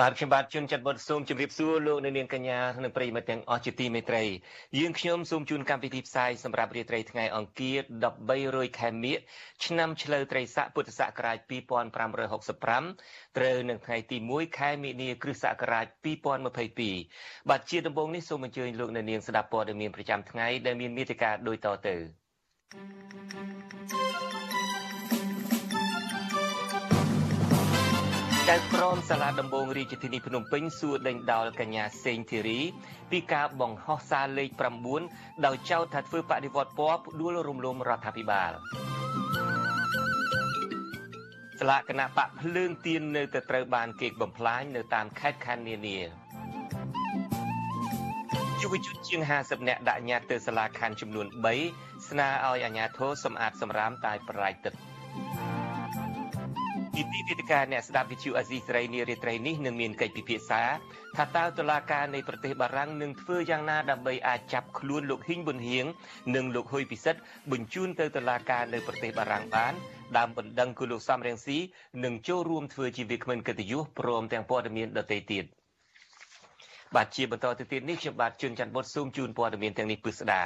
បាទខ្ញុំបាទជួនចាត់បុតសូមជម្រាបសួរលោកនៅនាងកញ្ញានិងប្រិយមិត្តទាំងអស់ជាទីមេត្រីយើងខ្ញុំសូមជូនកម្មវិធីផ្សាយសម្រាប់រាត្រីថ្ងៃអង្គារ13រោចខែមិញឆ្នាំឆ្លូវត្រីស័កពុទ្ធសករាជ2565ត្រូវនៅថ្ងៃទី1ខែមិនិនាគ្រិស្តសករាជ2022បាទជាដំបូងនេះសូមអញ្ជើញលោកនៅនាងស្ដាប់ព័ត៌មានប្រចាំថ្ងៃដែលមានមេតិការដូចតទៅ thank you ចៅក្រមសាលាដំបងរាជធានីភ្នំពេញសួរដេញដោលកញ្ញាសេងធីរី ពីការបង្ហោះសារលេខ9ដោយចោទថាធ្វើបដិវត្តពណ៌ផ្ដួលរំលំរដ្ឋាភិបាលស្លាកគណៈបកភ្លើងទៀននៅតែត្រូវបានគេបំផ្លាញនៅតាមខេត្តខណ្ឌនានាយុវជនជាង50នាក់ដាក់ញត្តិទៅសាលាខណ្ឌចំនួន3ស្នើឲ្យអាជ្ញាធរសម្អាតសម្រាមតែប្រឡាយទឹក ពីទីវិទ្យាអ្នកស្ដាប់វិទ្យុអាស៊ីសេរីនារាត្រីនេះនឹងមានកិច្ចពិភាក្សាថាតើតុលាការនៃប្រទេសបារាំងនឹងធ្វើយ៉ាងណាដើម្បីអាចចាប់ខ្លួនលោកហ៊ីងប៊ុនហៀងនិងលោកហ៊ុយពិសិដ្ឋបញ្ជូនទៅតុលាការនៅប្រទេសបារាំងបានដើមបណ្ដឹងគឺលោកសំរងស៊ីនឹងចូលរួមធ្វើជាវាគ្មិនកិត្តិយសព្រមទាំងព័ត៌មានដទៃទៀតបាទជាបន្តទៅទៀតនេះខ្ញុំបាទជួនច័ន្ទបុតស៊ូមជូនព័ត៌មានទាំងនេះពិស្ដា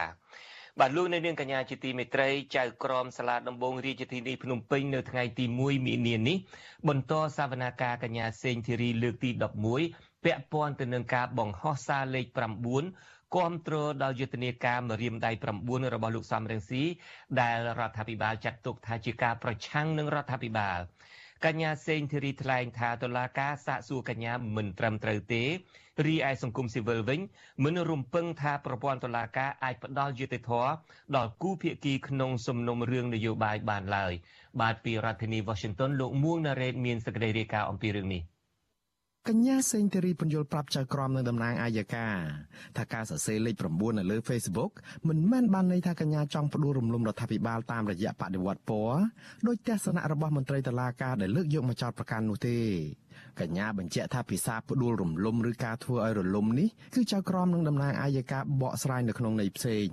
បាទលោកនៅនាងកញ្ញាជាទីមេត្រីចៅក្រមសាលាដំបងរាជធានីភ្នំពេញនៅថ្ងៃទី1មិនិនានេះបន្តសវនាការកញ្ញាសេងធីរីលើកទី11ពាក់ព័ន្ធទៅនឹងការបង្ហោះសារលេខ9គាំទ្រដល់យុទ្ធនាការមរៀមដៃ9របស់លោកសំរងស៊ីដែលរដ្ឋាភិបាលចាត់ទុកថាជាការប្រឆាំងនឹងរដ្ឋាភិបាល កញ្ញាសេងធីរីថ្លែងថាតុលាការសាកសួរកញ្ញាមិនត្រឹមត្រូវទេរីឯសង្គមស៊ីវិលវិញ មិនរំពឹងថាប្រព័ន្ធតុលាការអាចផ្ដល់យុត្តិធម៌ដល់គូភាគីក្នុងសំណុំរឿងនយោបាយបានឡើយបាទពីរដ្ឋធានី Washington លោកមួងណារ៉េតមានសេចក្តីរាយការណ៍អំពីរឿងនេះ។ កញ្ញាសេងធីរីពន្យល់ប្រាប់ចៅក្រមនឹងតំណាងអាយកាថាការសរសេរលេខ9នៅលើ Facebook មិនមែនបានន័យថាកញ្ញាចង់ផ្ដួលរំលំរដ្ឋាភិបាលតាមរយៈបដិវត្តពណ៌ដោយទស្សនៈរបស់មន្ត្រីតុលាការដែលលើកយកមកចោទប្រកាន់នោះទេកញ្ញាបញ្ជាក់ថាភាសាផ្ដួលរំលំឬការធ្វើឲ្យរលំនេះគឺចៅក្រមនឹងតំណាងអាយកាបកស្រាយនៅក្នុងន័យផ្សេង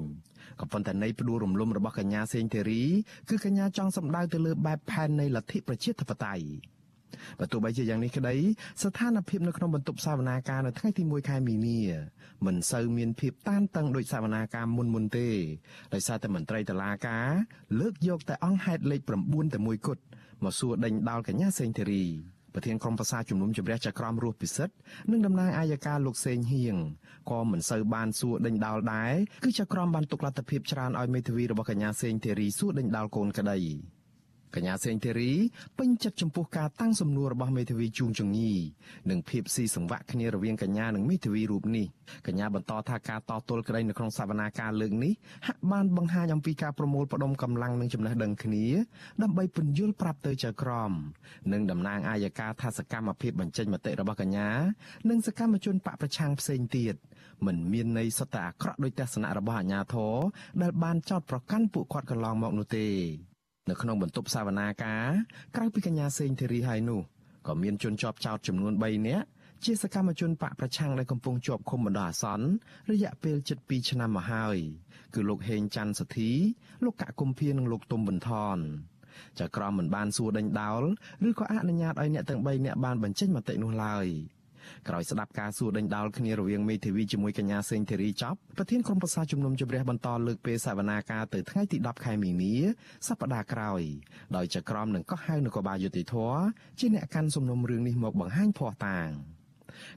ក៏ប៉ុន្តែន័យផ្ដួលរំលំរបស់កញ្ញាសេងធីរីគឺកញ្ញាចង់សម្ដៅទៅលើបែបផែននៃលទ្ធិប្រជាធិបតេយ្យ បើទោះបីជាយ៉ាងនេះក្តីស្ថានភាពនៅក្នុងបន្ទប់សវនាការនៅថ្ងៃទី1ខែមីនាមិនសូវមានភាពតានតឹងដូចសវនាការមុនមុនទេដោយសារតែមន្ត្រីតុលាការលើកយកតែអង្គហេតុលេខ9តែមួយគត់មកសួរដេញដោលកញ្ញាសេងធីរីប្រធានក្រុមប្រឹក្សាជំនុំជម្រះចក្រមរស់ពិសិដ្ឋនិងតំណាងអាយកាលោកសេងហៀងក៏មិនសូវបានសួរដេញដោលដែរគឺចក្រមបានទុកលទ្ធភាពច្រើនឲ្យមេធាវីរបស់កញ្ញាសេងធីរីសួរដេញដោលកូនក្តី កញ្ញាសេងធីរីពេញចិត្តចំពោះការតាំងសំណួររបស់មេធាវីជួងជងីនិងភាពស៊ីសង្វាក់គ្នារវាងកញ្ញានិងមេធាវីរូបនេះកញ្ញាបន្តថាការតទល់ក្តីនៅក្នុងសវនាការលើកនេះហាក់បានបង្ហាញអំពីការប្រមូលផ្ដុំកម្លាំងនិងចំណេះដឹងគ្នាដើម្បីពន្យល់ប្រាប់ទៅចៅក្រមនិងតំណាងអាយកាថាសកម្មភាពបញ្ចេញមតិរបស់កញ្ញានិងសកម្មជនបកប្រឆាំងផ្សេងទៀតមិនមានន័យសុទ្ធតែអាក្រក់ដោយទស្សនៈរបស់អាជ្ញាធរដែលបានចោទប្រកាន់ពួកគាត់កន្លងមកនោះទេ នៅក្នុងបន្ទប់សវនាការក្រៅពីកញ្ញាសេងធីរីហើយនោះក៏មានជនជាប់ចោតចំនួន3នាក់ជាសកម្មជនបកប្រឆាំងដែលកំពុងជាប់ឃុំបណ្ដោះអាសន្នរយៈពេល7ឆ្នាំមកហើយគឺលោកហេងច័ន្ទសធីលោកកកគុំភានិងលោកទុំបន្ថនចៅក្រមមិនបានសួរដេញដោលឬក៏អនុញ្ញាតឲ្យអ្នកទាំង3នាក់បានបញ្ចេញមតិនោះឡើយ។ ក្រោយស្ដាប់ការសួរដេញដោលគ្នារវាងមេធាវីជាមួយកញ្ញាសេងធីរីចប់ប្រធានក្រុមប្រឹក្សាជំនុំជម្រះបន្តលើកពេលសវនាការទៅថ្ងៃទី10ខែមីនាសប្តាហ៍ក្រោយដោយចក្រមនឹងកោះហៅនគរបាលយុតិធធជាអ្នកកាន់សំណុំរឿងនេះមកបង្ហាញភ័ស្តុតាង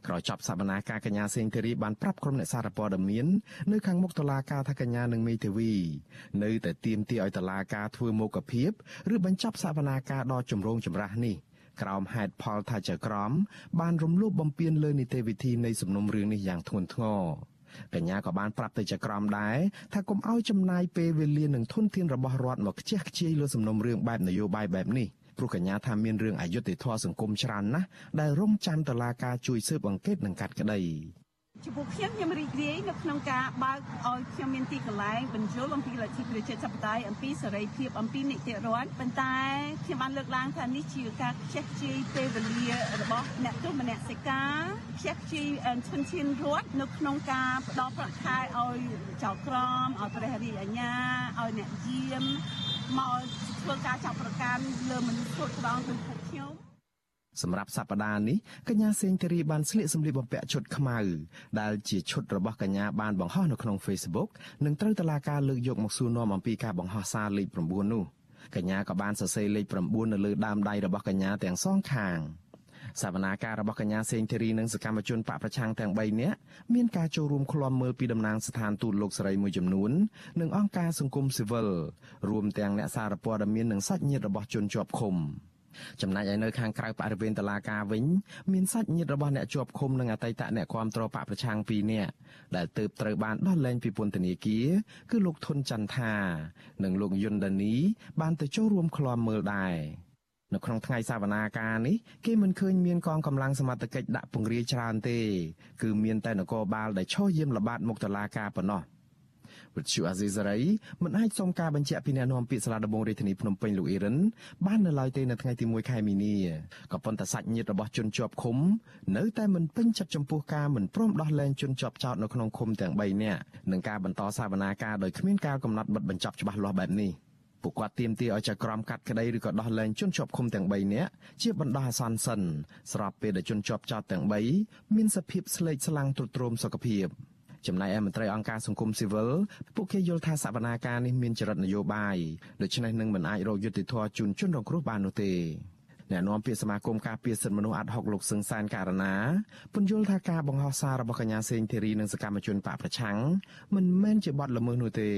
ក្រោយចប់សវនាការកញ្ញាសេងធីរីបានប្រាប់ក្រុមអ្នកសារព័ត៌មាននៅខាងមុខតុលាការថាកញ្ញានិងមេធាវីនៅតែទាមទារឲ្យតុលាការធ្វើមុខភាពឬបញ្ចប់សវនាការដ៏ចម្រូងចម្រាសនេះ ក្រោមហេតុផលថាចក្រមបានរំលោភបំពានលើនីតិវិធីនៃសំណុំរឿងនេះយ៉ាងធ្ងន់ធ្ងរកញ្ញាក៏បានប្រាប់ទៅចក្រមដែរថាកុំឲ្យចំណាយពេលវេលានិងធនធានរបស់រដ្ឋមកខ្ជះខ្ជាយលើសំណុំរឿងបែបនយោបាយបែបនេះព្រោះកញ្ញាថាមានរឿងអយុត្តិធម៌សង្គមច្រើនណាស់ដែលរងចាំតឡាការជួយស៊ើបអង្កេតនិងកាត់ក្តី ចំពោះខ្ញុំខ្ញុំរីករាយនៅក្នុងការបើកឲ្យខ្ញុំមានទីកន្លែងបញ្យលអំពីលទ្ធិប្រជាធិបតេយ្យអំពីសេរីភាពអំពីនីតិរដ្ឋប៉ុន្តែខ្ញុំបានលើកឡើងថានេះជាការខ្ជះខ្ជាយពេលវេលារបស់អ្នកទោសមនសិការខ្ជះខ្ជាយឈុនឈានរដ្ឋនៅក្នុងការផ្ដល់ប្រាក់ខែឲ្យចៅក្រមឲ្យព្រះរាជអាជ្ញាឲ្យអ្នកយាមមកធ្វើការចាប់ប្រកាន់លើមនុស្សគ្រប់ដងដូចពួកខ្ញុំ សម្រាប់សប្តាហ៍នេះកញ្ញាសេងធារីបានស្លៀកសម្លៀកបំពាក់ឈុតខ្មៅដែលជាឈុតរបស់កញ្ញាបានបង្ហោះនៅក្នុង Facebook និងត្រូវតឡាការលើកយកមកសួរនាំអំពីការបង្ហោះសារលេខ9នោះកញ្ញាក៏បានសរសេរលេខ9នៅលើដើមដៃរបស់កញ្ញាទាំងសងខាងសវនាការរបស់កញ្ញាសេងធីរីនិងសកម្មជនបកប្រឆាំងទាំង3នាក់មានការចូលរួមឃ្លាំមើលពីតំណាងស្ថានទូតលោកសេរីមួយចំនួននិងអង្គការសង្គមស៊ីវិលរួមទាំងអ្នកសារព័ត៌មាននិងសាច់ញាតិរបស់ជនជាប់ឃុំ ចំណែកឯនៅខាងក្រៅបរិវេណតុលាការវិញមានសាច់ញាតិរបស់អ្នកជាប់ឃុំនិងអតីតអ្នកគាំទ្របកប្រឆាំង2នាក់ដែលទើបត្រូវបានដោះលែងពីពន្ធនាគារគឺលោកធុនចន្ទថា និងលោកយុនដានី បានទៅចូលរួមឃ្លាំមើលដែរនៅក្នុងថ្ងៃសវនាការនេះគេមិនឃើញមានកងកម្លាំងសមត្ថកិច្ចដាក់ពង្រាយច្រើនទេ គឺមានតែនគរបាលដែលឈរយាមល្បាតមុខតុលាការប៉ុណ្ណោះ វិទ្យុអាស៊ីសេរីមិនអាចសុំការបញ្ជាក់ពីអ្នកនាំពាក្យសាលាដំបងរាជធានីភ្នំពេញលោកអ៊ីរ៉ានបាននៅឡើយទេនៅថ្ងៃទី1ខែមីនាក៏ប៉ុន្តែសាច់ញាតិរបស់ជនជាប់ឃុំនៅតែមិនពេញចិត្តចំពោះការមិនព្រមដោះលែងជនជាប់ចោតនៅក្នុងឃុំទាំង3នាក់និងការបន្តសវនាការដោយគ្មានការកំណត់បិទបញ្ចប់ច្បាស់លាស់បែបនេះពួកគាត់ទាមទារឲ្យចក្រមកាត់ក្តីឬក៏ដោះលែងជនជាប់ឃុំទាំង3នាក់ជាបណ្ដោះអាសន្នសិនស្របពេលដែលជនជាប់ចោតទាំង3មានសភាពស្លេកស្លាំងទ្រុឌទ្រោមសុខភាព ចំណែកឯមន្ត្រីអង្គការសង្គមស៊ីវិលពួកគេយល់ថាសវនាការនេះមានចរិតនយោបាយដូច្នេះនឹងមិនអាចរកយុត្តិធម៌ជូនជនរងគ្រោះបាននោះទេអ្នកនាំពាក្យសមាគមការពារសិទ្ធិមនុស្សអាត់ហុកលោកសឹងសានករណាពន្យល់ថាការបង្ហោះសាររបស់កញ្ញាសេងធីរីនិងសកម្មជនបកប្រឆាំងមិនមែនជាបទល្មើសនោះទេ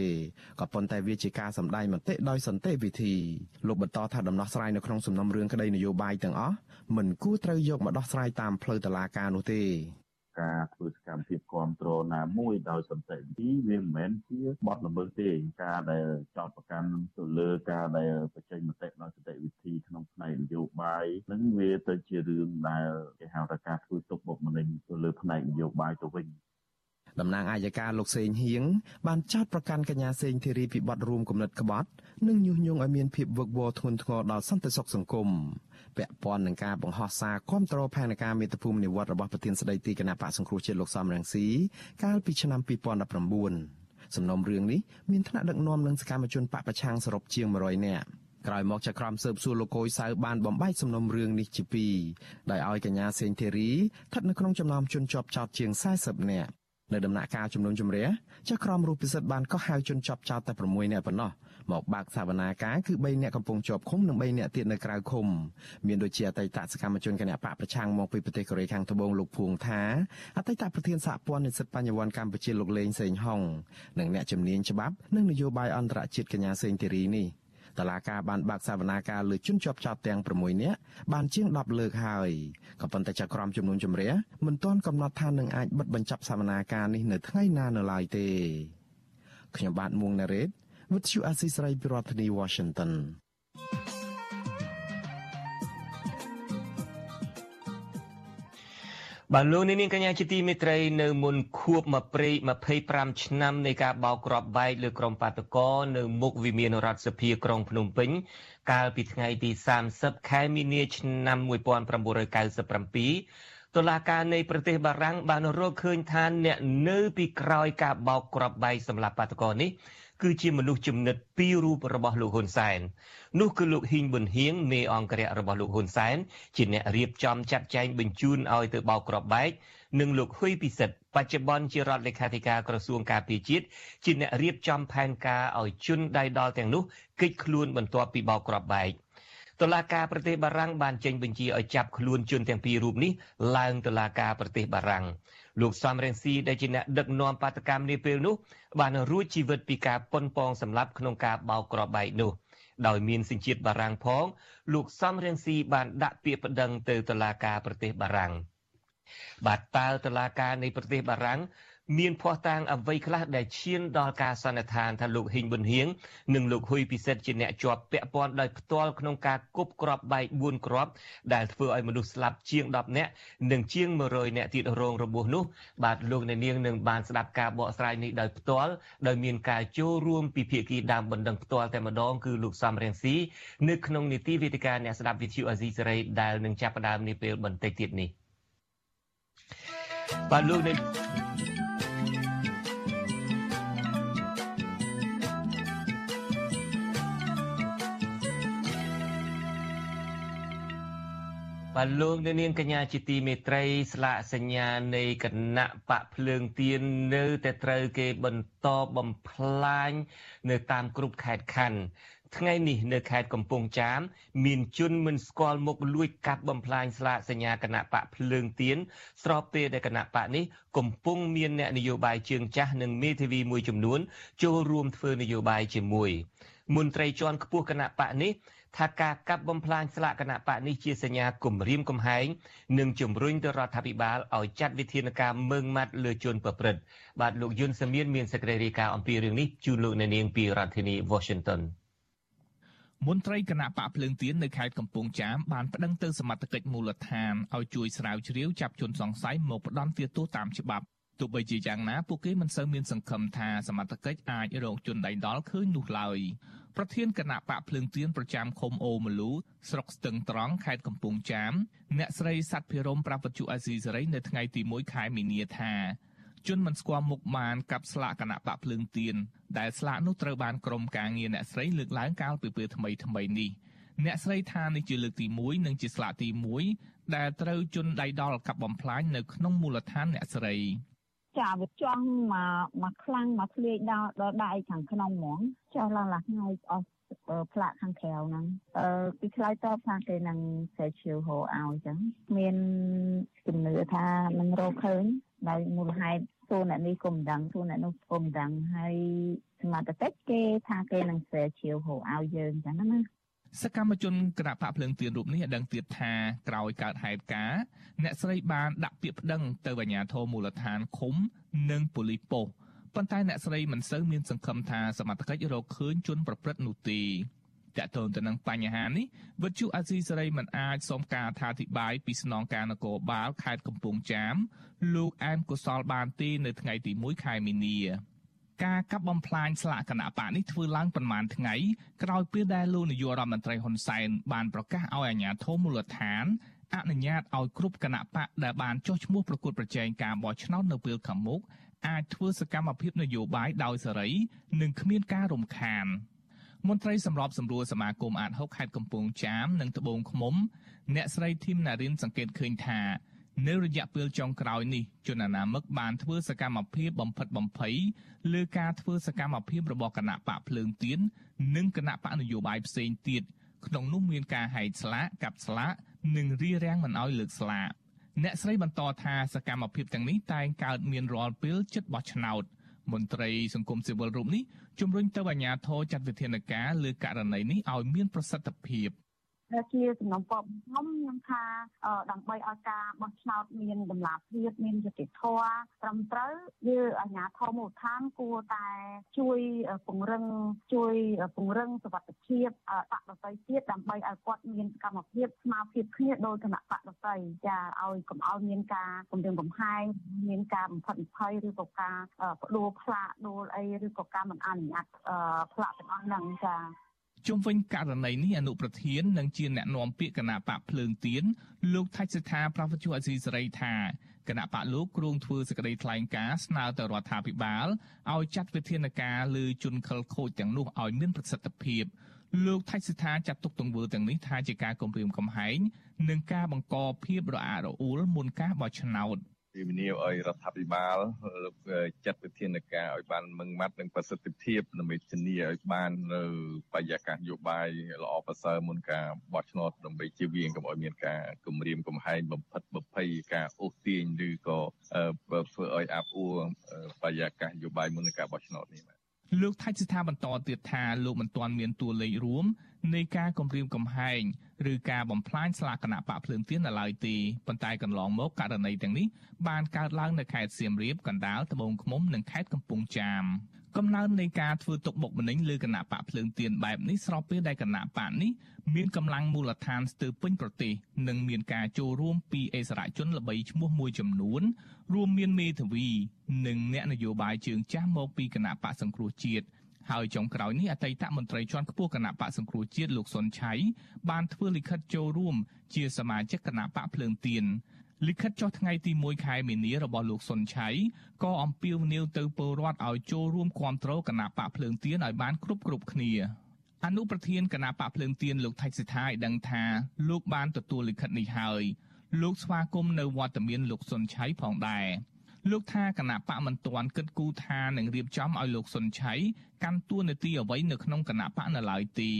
ក៏ប៉ុន្តែវាជាការសម្ដែងមតិដោយសន្តិវិធីលោកបន្តថាដំណោះស្រាយនៅក្នុងសំណុំរឿងក្តីនយោបាយទាំងអស់មិនគួរត្រូវយកមកដោះស្រាយតាមផ្លូវតុលាការនោះទេ ការធ្វើសកម្មភាពគ្រប់គ្រងណាមួយដោយសន្តិវិធីវាមិនមែនជាបទល្មើសទេការដែលចោតប្រកាន់ទៅលើការដែលបញ្ចេញមតិដោយសន្តិវិធីក្នុងផ្នែកនយោបាយនឹងវាទៅជារឿងដែលគេហៅថាការធ្វើទុកបុកម្នេញទៅលើផ្នែកនយោបាយទៅវិញ តំណាងអាយកាលោកសេងហៀងបានចោទប្រកាន់កញ្ញាសេងធីរីពីបទរួមគំនិតក្បត់និងញុះញង់ឲ្យមានភាពវឹកវរធ្ងន់ធ្ងរដល់សន្តិសុខសង្គមពាក់ព័ន្ធនឹងការបង្ហោះសារគាំទ្រផែនការមេត្តាភូមិនិវត្តរបស់ប្រធានស្ដីទីគណៈបកសង្គ្រោះជាតិលោកសំរងស៊ីកាលពីឆ្នាំ2019សំណុំរឿងនេះមានថ្នាក់ដឹកនាំនិងសកម្មជនបកប្រឆាំងសរុបជាង100នាក់ក្រោយមកចក្រមស៊ើបសួរលោកកុយសៅបានបំបែកសំណុំរឿងនេះជាពីរដោយឲ្យកញ្ញាសេងធីរីស្ថិតនៅក្នុងចំណោមជនជាប់ចោតជាង40នាក់ នៅដំណាក់កាលជំនុំជម្រះចក្រមរូបពិសិដ្ឋបានកោះហៅជនជាប់ចោតតែ6នាក់ប៉ុណ្ណោះមកបើកសវនាការគឺ3នាក់កំពុងជាប់ឃុំនិង3នាក់ទៀតនៅក្រៅឃុំមានដូចជាអតីតសកម្មជនគណៈបកប្រឆាំងមកពីប្រទេសកូរ៉េខាងត្បូងលោកភួងថាអតីតប្រធានសហព័ន្ធនិស្សិតបញ្ញវន្តកម្ពុជាលោកលេងសេងហុងនិងអ្នកជំនាញច្បាប់និងនយោបាយអន្តរជាតិកញ្ញាសេងធីរីនេះ តឡាការបានបើកសវនាការលើជនជាប់ចោតទាំង6នាក់បានជាង10លើកហើយក៏ប៉ុន្តែចក្រមជំនុំជម្រះមិនទាន់កំណត់ថានឹងអាចបិទបញ្ចប់សវនាការនេះនៅថ្ងៃណានៅឡើយទេខ្ញុំបាទមួងណារ៉េតវិទ្យុអាស៊ីសេរីពីរដ្ឋធានី Washington បាទលោកនាងកញ្ញាជាទីមេត្រីនៅមុនខួប25ឆ្នាំនៃការបោកគ្រាប់បែកលើក្រុមបាតកោនៅមុខវិមានរដ្ឋសភាក្រុងភ្នំពេញ កាលពីថ្ងៃទី30ខែមីនាឆ្នាំ1997តុលាការនៃប្រទេសបារាំងបានរកឃើញថាអ្នកនៅពីក្រោយការបោកគ្រាប់បែកសម្រាប់បាតកោនេះ គឺជាមនុស្សចំណិតពីររូបរបស់លោកហ៊ុនសែននោះគឺលោកហ៊ីងប៊ុនហៀងមេអង្គរៈរបស់លោកហ៊ុនសែនជាអ្នករៀបចំចាត់ចែងបញ្ជូនឲ្យទៅបោកគ្រាប់បែកនិងលោកហ៊ុយពិសិដ្ឋបច្ចុប្បន្នជារដ្ឋលេខាធិការក្រសួងការពារជាតិជាអ្នករៀបចំផែនការឲ្យជនដៃដល់ទាំងនោះគេចខ្លួនបន្ទាប់ពីបោកគ្រាប់បែកតុលាការប្រទេសបារាំងបានចេញបញ្ជាឲ្យចាប់ខ្លួនជនទាំងពីររូបនេះឡើងតុលាការប្រទេសបារាំង លោកសំរងស៊ីដែលជាអ្នកដឹកនាំបាតកម្មនាពេលនោះ បានរួចជីវិតពីការប៉ុនប៉ងសម្លាប់ក្នុងការបោកគ្រាប់បែកនោះដោយមានសញ្ជាតិបារាំងផង លោកសំរងស៊ីបានដាក់ពាក្យប្តឹងទៅតុលាការប្រទេសបារាំងបាទតើតុលាការនៃប្រទេសបារាំង មានភ័ស្តុតាងអ្វីខ្លះដែលឈានដល់ការសន្និដ្ឋានថាលោកហ៊ីងប៊ុនហៀងនិងលោកហ៊ុយពិសិដ្ឋជាអ្នកជាប់ពាក់ព័ន្ធដោយផ្ទាល់ក្នុងការគប់គ្រាប់បែក4គ្រាប់ដែលធ្វើឲ្យមនុស្សស្លាប់ជាង10នាក់និងជាង100នាក់ទៀតរងរបួសនោះបាទលោកអ្នកនាងនឹងបានស្ដាប់ការបកស្រាយនេះដោយផ្ទាល់ដោយមានការចូលរួមពីភាគីដើមបណ្ដឹងផ្ទាល់តែម្ដងគឺលោកសំរៀងស៊ីនៅក្នុងនីតិវេទិកាអ្នកស្ដាប់វិទ្យុអាស៊ីសេរីដែលនឹងចាប់ផ្ដើមនាពេលបន្តិចទៀតនេះបាទលោកអ្នក បាទលោកនាងកញ្ញាជាទីមេត្រីស្លាកសញ្ញានៃគណៈបកភ្លើងទៀននៅតែត្រូវគេបន្តបំផ្លាញនៅតាមគ្រប់ខេត្តខណ្ឌថ្ងៃនេះនៅខេត្តកំពង់ចាម មានជនមិនស្គាល់មុខលួចកាប់បំផ្លាញស្លាកសញ្ញាគណៈបកភ្លើងទៀនស្របពេលដែលគណៈបកនេះកំពុងមានអ្នកនយោបាយជើងចាស់និងមេធាវីមួយចំនួនចូលរួមធ្វើនយោបាយជាមួយមន្ត្រីជាន់ខ្ពស់គណៈបកនេះ ថាការកាប់បំផ្លាញស្លាកគណៈបកនេះជាសញ្ញាគំរាមកំហែងនិងជំរុញទៅរដ្ឋាភិបាលឲ្យចាត់វិធានការមើងម៉ាត់លើជនប្រព្រឹត្តបាទលោកយុនសាមៀនមានសេចក្តីរាយការណ៍អំពីរឿងនេះជូនលោកអ្នកនាងពីរដ្ឋធានី Washington មន្ត្រីគណៈបកភ្លើងទៀននៅខេត្តកំពង់ចាមបានប្តឹងទៅសមត្ថកិច្ចមូលដ្ឋានឲ្យជួយស្រាវជ្រាវចាប់ជនសង្ស័យមកផ្ដន់ទោសតាមច្បាប់ ទោះបីជាយ៉ាងណាពួកគេមិនសូវមានសង្ឃឹមថាសមត្ថកិច្ចអាចរកជនដៃដល់ឃើញនោះឡើយប្រធានគណៈបកភ្លើងទៀនប្រចាំឃុំអូមលូស្រុកស្ទឹងត្រង់ខេត្តកំពង់ចាមអ្នកស្រីសັດភិរមប្រាប់វិទ្យុអាស៊ីសេរីនៅថ្ងៃទី1ខែមីនាថាជនមិនស្គាល់មុខបានកាប់ស្លាកគណៈបកភ្លើងទៀនដែលស្លាកនោះត្រូវបានក្រុមការងារអ្នកស្រីលើកឡើងកាលពីពេលថ្មីថ្មីនេះអ្នកស្រីថានេះជាលើកទី1និងជាស្លាកទី1ដែលត្រូវជនដៃដល់កាប់បំផ្លាញនៅក្នុងមូលដ្ឋានអ្នកស្រី ចាវាចង់មកមកខ្លាំងមកធ្លាយដល់ដល់ដៃខាងក្នុងហ្មងចុះឡើងឡាថ្ងៃអស់ផ្លាកខាងក្រៅហ្នឹងអឺពីឆ្លើយតបថាគេនឹងសេឈៀវហៅឲ្យអញ្ចឹងមានជំនឿថានឹងរកឃើញដោយមូលហេតុសួរអ្នកនេះក៏មិនដឹងសួរអ្នកនោះក៏មិនដឹងហើយសមត្ថកិច្ចគេថាគេនឹងសេឈៀវហៅឲ្យយើងអញ្ចឹងណា សកម្មជនគណៈបកភ្លើងទៀនរូបនេះដឹងទៀតថាក្រោយកើតហេតុការណ៍អ្នកស្រីបានដាក់ពាក្យប្តឹងទៅអាជ្ញាធរមូលដ្ឋានឃុំនិងប៉ូលីសប៉ុស្តិ៍ប៉ុន្តែអ្នកស្រីមិនសូវមានសង្ឃឹមថាសមត្ថកិច្ចរកឃើញជនប្រព្រឹត្តនោះទេតកតងទៅនឹងបញ្ហានេះវិទ្យុអាស៊ីសេរីមិនអាចសូមការអធិប្បាយពីស្នងការនគរបាលខេត្តកំពង់ចាមលោកអែមកុសលបានទេនៅថ្ងៃទី1ខែមីនា ការកាប់បំផ្លាញស្លាកគណៈបកនេះធ្វើឡើងប្រមាណថ្ងៃក្រោយពេលដែលលោកនាយករដ្ឋមន្ត្រីហ៊ុនសែនបានប្រកាសឲ្យអាជ្ញាធរមូលដ្ឋានអនុញ្ញាតឲ្យគ្រប់គណៈបកដែលបានចុះឈ្មោះប្រកួតប្រជែងការបោះឆ្នោតនៅពេលខាងមុខអាចធ្វើសកម្មភាពនយោបាយដោយសេរី និងគ្មានការរំខានមន្ត្រីសម្របសម្រួលសមាគមអាត6ខេត្តកំពង់ចាមនិងត្បូងឃ្មុំ អ្នកស្រីធីមណារិនសង្កេតឃើញថា នៅរយៈពេលចុងក្រោយនេះជនអនាមិកបានធ្វើសកម្មភាពបំផិតបំភ័យលើការធ្វើសកម្មភាពរបស់គណៈបកភ្លើងទៀននិងគណៈបកនយោបាយផ្សេងទៀតក្នុងនោះមានការហែកស្លាកកាប់ស្លាកនិងរារាំងមិនឲ្យលើកស្លាកអ្នកស្រីបន្តថាសកម្មភាពទាំងនេះតែងកើតមានរាល់ពេលជិតបោះឆ្នោតមន្ត្រីសង្គមស៊ីវិលរូបនេះជំរុញទៅអាជ្ញាធរចាត់វិធានការលើករណីនេះឲ្យមានប្រសិទ្ធភាព។ ដែលជាសំណុំពរខ្ញុំខ្ញុំថាដើម្បីឲ្យការបោះឆ្នោតមានតម្លាភាពមានយុត្តិធម៌ត្រឹមត្រូវយើងអាជ្ញាធរមូលដ្ឋានគួរតែជួយពង្រឹងជួយពង្រឹងសុវត្ថិភាពបកដតីទៀតដើម្បីឲ្យគាត់មានសកម្មភាពស្មារតីគ្នាដោយគណៈបកដតីចាឲ្យកុំឲ្យមានការគំរាមកំហែងមានការបំផិតបំភ័យឬក៏ការបដួលផ្លាកដួលអីឬក៏ការមិនអនុញ្ញាតផ្លាកទាំងអស់ហ្នឹងចា ជុំវិញករណីនេះអនុប្រធាននិងជាអ្នកណែនាំពាក្យគណៈបកភ្លើងទៀនលោកថៃសិដ្ឋាប្រវត្តិអសីសេរីថាគណៈបកលោកគ្រងធ្វើសេចក្តីថ្លែងការណ៍ស្នើទៅរដ្ឋាភិបាលឲ្យចាត់វិធានការលើជនខិលខូចទាំងនោះឲ្យមានប្រសិទ្ធភាពលោកថៃសិដ្ឋាចាត់ទុកទង្វើទាំងនេះថាជាការគំរាមកំហែងនិងការបង្កភាពរអាក់រអួលមុនការបោះឆ្នោត ជំនាញឲ្យរដ្ឋាភិបាលចាត់វិធានការឲ្យបានមឹងម៉ាត់និងប្រសិទ្ធភាពដើម្បីធានាឲ្យបាននៅបរិយាកាសនយោបាយល្អប្រសើរមុនការបោះឆ្នោតដើម្បីជៀសវាងកុំឲ្យមានការគំរាមកំហែងបំផិតបំភ័យការអូសទាញឬក៏ធ្វើឲ្យអាប់អួរបរិយាកាសនយោបាយមុនការបោះឆ្នោតនេះលោកថៃស្ថាបន្តទៀតថាលោកមិនទាន់មានតួលេខរួម នៃការគម្រាមកំហែងឬការបំផ្លាញស្លាកគណៈបកភ្លើងទៀននៅឡើយទេប៉ុន្តែកន្លងមកករណីទាំងនេះបានកើតឡើងនៅខេត្តសៀមរាបកណ្ដាលត្បូងឃ្មុំនិងខេត្តកំពង់ចាមកំណើននៃការធ្វើទុកបុកម្នេញលើគណៈបកភ្លើងទៀនបែបនេះស្របពេលដែលគណៈបកនេះមានកម្លាំងមូលដ្ឋានស្ទើរពេញប្រទេសនិងមានការចូលរួមពីអិសរាជជនល្បីឈ្មោះមួយចំនួន រួមមានមេធាវី និងអ្នកនយោបាយជើងចាស់មកពីគណៈបកសង្គ្រោះជាតិ ហើយចុងក្រោយនេះអតីតមន្ត្រីជាន់ខ្ពស់គណៈបកសង្គ្រោះជាតិលោកសុនឆៃបានធ្វើលិខិតចូលរួមជាសមាជិកគណៈបកភ្លើងទៀនលិខិតចុះថ្ងៃទី1ខែមីនារបស់លោកសុនឆៃក៏អំពាវនាវទៅពលរដ្ឋឲ្យចូលរួមគាំទ្រគណៈបកភ្លើងទៀនឲ្យបានគ្រប់គ្រប់គ្នាអនុប្រធានគណៈបកភ្លើងទៀនលោកថៃសិដ្ឋាឲ្យដឹងថាលោកបានទទួលលិខិតនេះហើយលោកស្វាគមន៍នៅវត្តមានលោកសុនឆៃផងដែរ លោកថាគណៈបកមិនទាន់គិតគូរថានឹងរៀបចំឲ្យលោកសុនឆៃកាន់តួនាទីអ្វីនៅក្នុងគណៈបកនៅឡើយទេ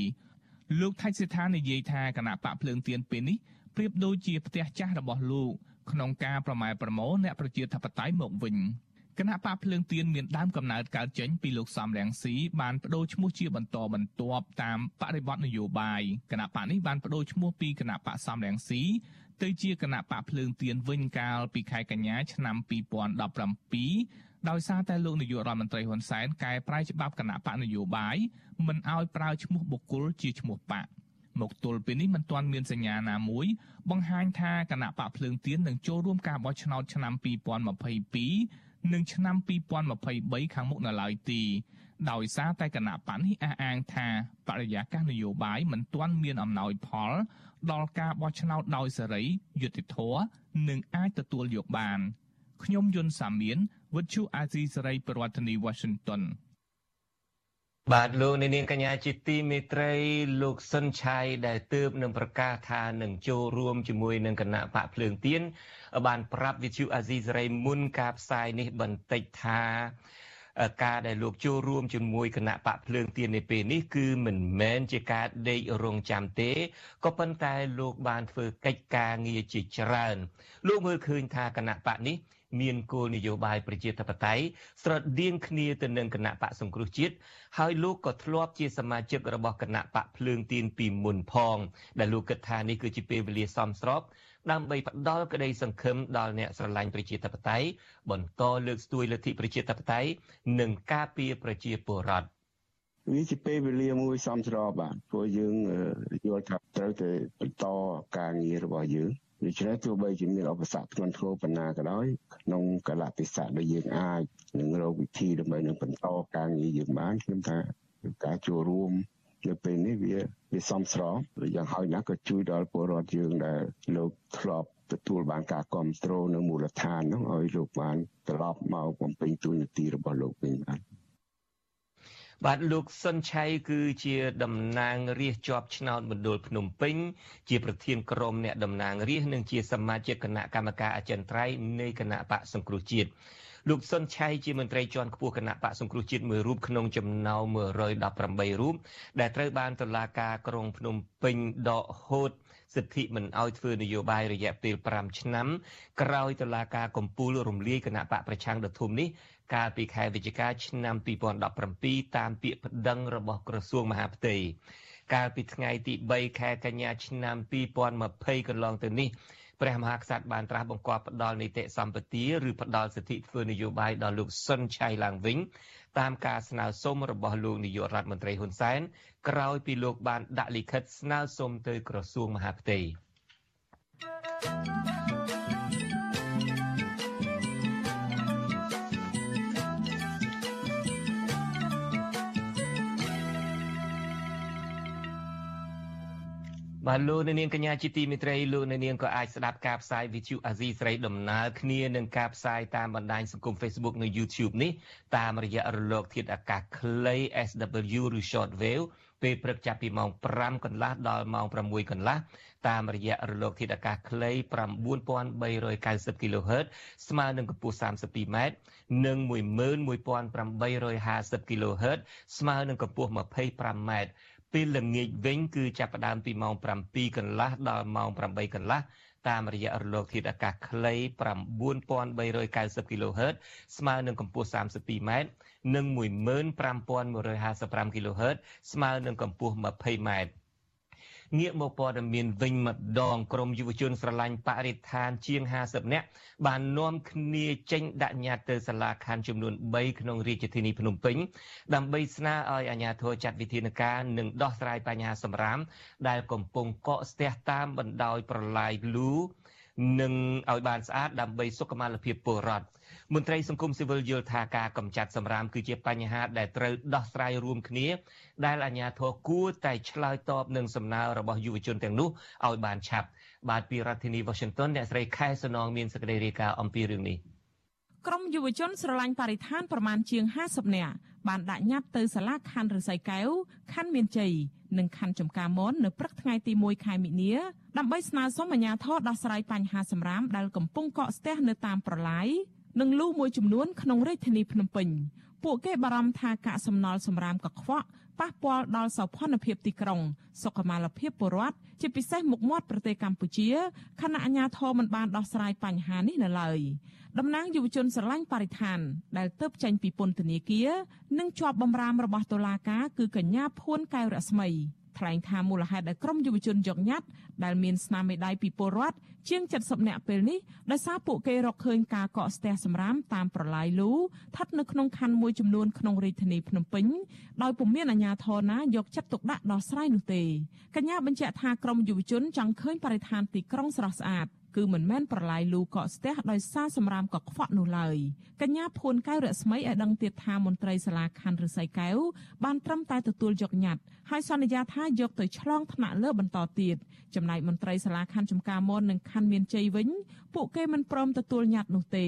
លោកថៃសិដ្ឋានិយាយថាគណៈបកភ្លើងទៀនពេលនេះប្រៀបដូចជាផ្ទះចាស់របស់លោកក្នុងការប្រម៉ែប្រមោអ្នកប្រជាធិបតេយ្យមកវិញគណៈបកភ្លើងទៀនមានដើមកំណើតកើតចេញពីលោកសំរងស៊ីបានបដូរឈ្មោះជាបន្តបន្ទាប់តាមបរិបទនយោបាយគណៈបកនេះបានបដូរឈ្មោះពីគណៈបកសំរងស៊ី ទៅជាគណៈបកភ្លើងទៀនវិញកាលពីខែកញ្ញាឆ្នាំ2017ដោយសារតែលោកនាយករដ្ឋមន្ត្រីហ៊ុនសែនកែប្រែច្បាប់គណៈបកនយោបាយមិនឲ្យប្រើឈ្មោះបុគ្គលជាឈ្មោះបកមកទល់ពេលនេះមិនទាន់មានសញ្ញាណាមួយបង្ហាញថាគណៈបកភ្លើងទៀននឹងចូលរួមការបោះឆ្នោតឆ្នាំ2022និងឆ្នាំ2023ខាងមុខនៅឡើយទេដោយសារតែគណៈបកនេះអះអាងថាបរិយាកាសនយោបាយមិនទាន់មានអំណោយផល ដល់ការបោះឆ្នោតដោយសេរីយុត្តិធម៌និងអាចទទួលយកបានខ្ញុំយុនសាមៀនវិទ្យុអាស៊ីសេរីប្រធានាធិបតី Washington បាទលោកនាងកញ្ញាជាទីមេត្រីលោកសុនឆៃដែលទើបនឹងប្រកាសថានឹងចូលរួមជាមួយនឹងគណៈបកភ្លើងទៀនបានប្រាប់វិទ្យុអាស៊ីសេរីមុនការផ្សាយនេះបន្តិចថា ការដែលលោកចូលរួមជាមួយគណៈបកភ្លើងទៀននៅពេលនេះគឺមិនមែនជាការដេករងចាំទេក៏ប៉ុន្តែលោកបានធ្វើកិច្ចការងារជាច្រើន លោកមើលឃើញថាគណៈបកនេះមានគោលនយោបាយប្រជាធិបតេយ្យស្រដៀងគ្នាទៅនឹងគណៈបកសង្គ្រោះជាតិហើយលោកក៏ធ្លាប់ជាសមាជិករបស់គណៈបកភ្លើងទៀនពីមុនផង ដែលលោកគិតថានេះគឺជាពេលវេលាសមស្រប ដើម្បីផ្ដល់ក្តីសង្ឃឹមដល់អ្នកស្រឡាញ់ប្រជាធិបតេយ្យបន្តលើកស្ទួយលទ្ធិប្រជាធិបតេយ្យនិងការពារប្រជាពលរដ្ឋវាជាពេលវេលាមួយសមស្របបាទព្រោះយើងយល់ថាត្រូវតែបន្តការងាររបស់យើងដូច្នេះទោះបីជាមានឧបសគ្គធ្ងន់ធ្ងរប៉ុណ្ណាក៏ដោយក្នុងកលៈទេសៈដែលយើងអាចនឹងរកវិធីដើម្បីនឹងបន្តការងារយើងបានខ្ញុំថាការចូលរួម នៅពេលនេះវាវាសមស្របយ៉ាងហោចណាស់ក៏ជួយដល់ពលរដ្ឋយើងដែលលោកធ្លាប់ទទួលបានការគ្រប់គ្រងនៅមូលដ្ឋាននោះឲ្យលោកបានត្រឡប់មកបំពេញតួនាទីរបស់លោកវិញបានបាទលោកសុនឆៃគឺជាតំណាងរាស្ត្រជាប់ឆ្នោតមណ្ឌលភ្នំពេញ ជាប្រធានក្រុមអ្នកតំណាងរាស្ត្រនិងជាសមាជិកគណៈកម្មការអចិន្ត្រៃយ៍នៃគណៈបកសង្គ្រោះជាតិ លោកសុនឆៃជាមន្ត្រីជាន់ខ្ពស់គណៈបកសង្គ្រោះជាតិមួយរូបក្នុងចំណោម118រូបដែលត្រូវបានតុលាការក្រុងភ្នំពេញដកហូតសិទ្ធិមិនអោយធ្វើនយោបាយរយៈពេល5ឆ្នាំក្រោយតុលាការកំពូលរំលាយគណៈបកប្រឆាំងដ៏ធំនេះកាលពីខែវិច្ឆិកាឆ្នាំ2017តាមពាក្យប្តឹងរបស់ក្រសួងមហាផ្ទៃកាលពីថ្ងៃទី3ខែកញ្ញាឆ្នាំ2020កន្លងទៅនេះ ព្រះមហាក្សត្របានត្រាស់បង្គាប់ផ្ដល់នីតិសម្បទាឬផ្ដល់សិទ្ធិធ្វើនយោបាយដល់លោកសុនឆៃឡើងវិញតាមការស្នើសុំរបស់លោកនាយករដ្ឋមន្ត្រីហ៊ុនសែនក្រោយពីលោកបានដាក់លិខិតស្នើសុំទៅក្រសួងមហាផ្ទៃ បាទលោកនាងកញ្ញាជាទីមេត្រីលោកនាងក៏អាចស្ដាប់ការផ្សាយ VTV អាស៊ីស្រីដំណើរគ្នានឹងការផ្សាយតាមបណ្ដាញសង្គម Facebook និង YouTube នេះតាមរយៈរលក ធាតុអាកាសខ្លី SW ឬ Shortwave ពេលព្រឹកចាប់ពីម៉ោង5កន្លះដល់ម៉ោង6កន្លះតាមរយៈរលកធាតុអាកាសខ្លី9390 kHz ស្មើនឹងកម្ពស់ 32m និង11850 kHz ស្មើនឹងកម្ពស់ 25m ពេលល្ងាចវិញគឺចាប់ផ្ដើមពីម៉ោង7កន្លះដល់ម៉ោង8កន្លះតាមរយៈរលកធាតុអាកាសខ្លី9390 kHz ស្មើនឹងកម្ពស់ 32m និង15155 kHz ស្មើនឹងកម្ពស់ 20m ងាកមកព័ត៌មានវិញម្ដងក្រមយុវជនស្រឡាញ់បរិស្ថានជាង50នាក់បាននាំគ្នាចេញដាក់ញត្តិទៅសាលាខណ្ឌចំនួន3ក្នុងរាជធានីភ្នំពេញដើម្បីស្នើឲ្យអាជ្ញាធរចាត់វិធានការនិងដោះស្រាយបញ្ហាសម្រាម ដែលកំពុងកកស្ទះតាមបណ្ដោយប្រឡាយលូនិងឲ្យបានស្អាតដើម្បីសុខុមាលភាពពលរដ្ឋ មន្ត្រីសង្គមស៊ីវិលយល់ថាការកម្ចាត់សម្រាមគឺជាបញ្ហាដែលត្រូវដោះស្រាយរួមគ្នា ដែលអាជ្ញាធរគួរតែឆ្លើយតបនឹងសំណើរបស់យុវជនទាំងនោះឲ្យបានឆាប់បាទពីរដ្ឋធានី Washington អ្នកស្រីខែសនងមានសេចក្តីរាយការណ៍អំពីរឿងនេះក្រមយុវជនស្រឡាញ់បរិស្ថានប្រមាណជាង50នាក់បានដាក់ញត្តិទៅសាលាខណ្ឌរសីកែវខណ្ឌមានជ័យនិងខណ្ឌចំការមននៅព្រឹកថ្ងៃទី1ខែមិនិនាដើម្បីស្នើសុំអាជ្ញាធរដោះស្រាយបញ្ហាសម្រាមដែលកំពុងកកស្ទះនៅតាមប្រឡាយ និងលូមួយចំនួនក្នុងរាជធានីភ្នំពេញពួកគេបារម្ភថាកាកសំណល់សម្រាមកខ្វក់ប៉ះពាល់ដល់សោភ័ណភាពទីក្រុង សុខុមាលភាពពលរដ្ឋជាពិសេសមុខមាត់ប្រទេសកម្ពុជាខណៈអាជ្ញាធរមិនបានដោះស្រាយបញ្ហានេះនៅឡើយតំណាងយុវជនស្រឡាញ់បរិស្ថាន ដែលទៅចេញពីពន្ធនាគារនិងជាប់បំរាមរបស់តុលាការគឺកញ្ញាភួនកែវរស្មី ថ្លែងថាមូលហេតុដែលក្រមយុវជនយកញត្តិដែលមានស្នាមមេដៃពីពលរដ្ឋជាង70នាក់ពេលនេះដោយសារពួកគេរកឃើញការកកស្ទះសម្រាមតាមប្រឡាយលូស្ថិតនៅក្នុងខណ្ឌមួយចំនួនក្នុងរាជធានីភ្នំពេញដោយពុំមានអាជ្ញាធរណាយកចិត្តទុកដាក់ដោះស្រាយនោះទេកញ្ញាបញ្ជាក់ថាក្រមយុវជនចង់ឃើញបរិស្ថានទីក្រុងស្រស់ស្អាត គឺមិនមែនប្រឡាយលូកកស្ទះដោយសារសម្រាមកខ្វក់នោះឡើយកញ្ញាភួនកៅរស្មីឲ្យដឹងទៀតថាមន្ត្រីសាលាខណ្ឌរិស័យកែវបានត្រឹមតែទទួលយកញត្តិហើយសន្យាថាយកទៅឆ្លងថ្នាក់លើបន្តទៀតចំណែកមន្ត្រីសាលាខណ្ឌចំការមននិងខណ្ឌមានជ័យវិញពួកគេមិនព្រមទទួលញត្តិនោះទេ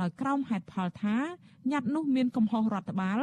ដោយក្រោមហេតុផលថាញត្តិនោះមានកំហុសរដ្ឋបាល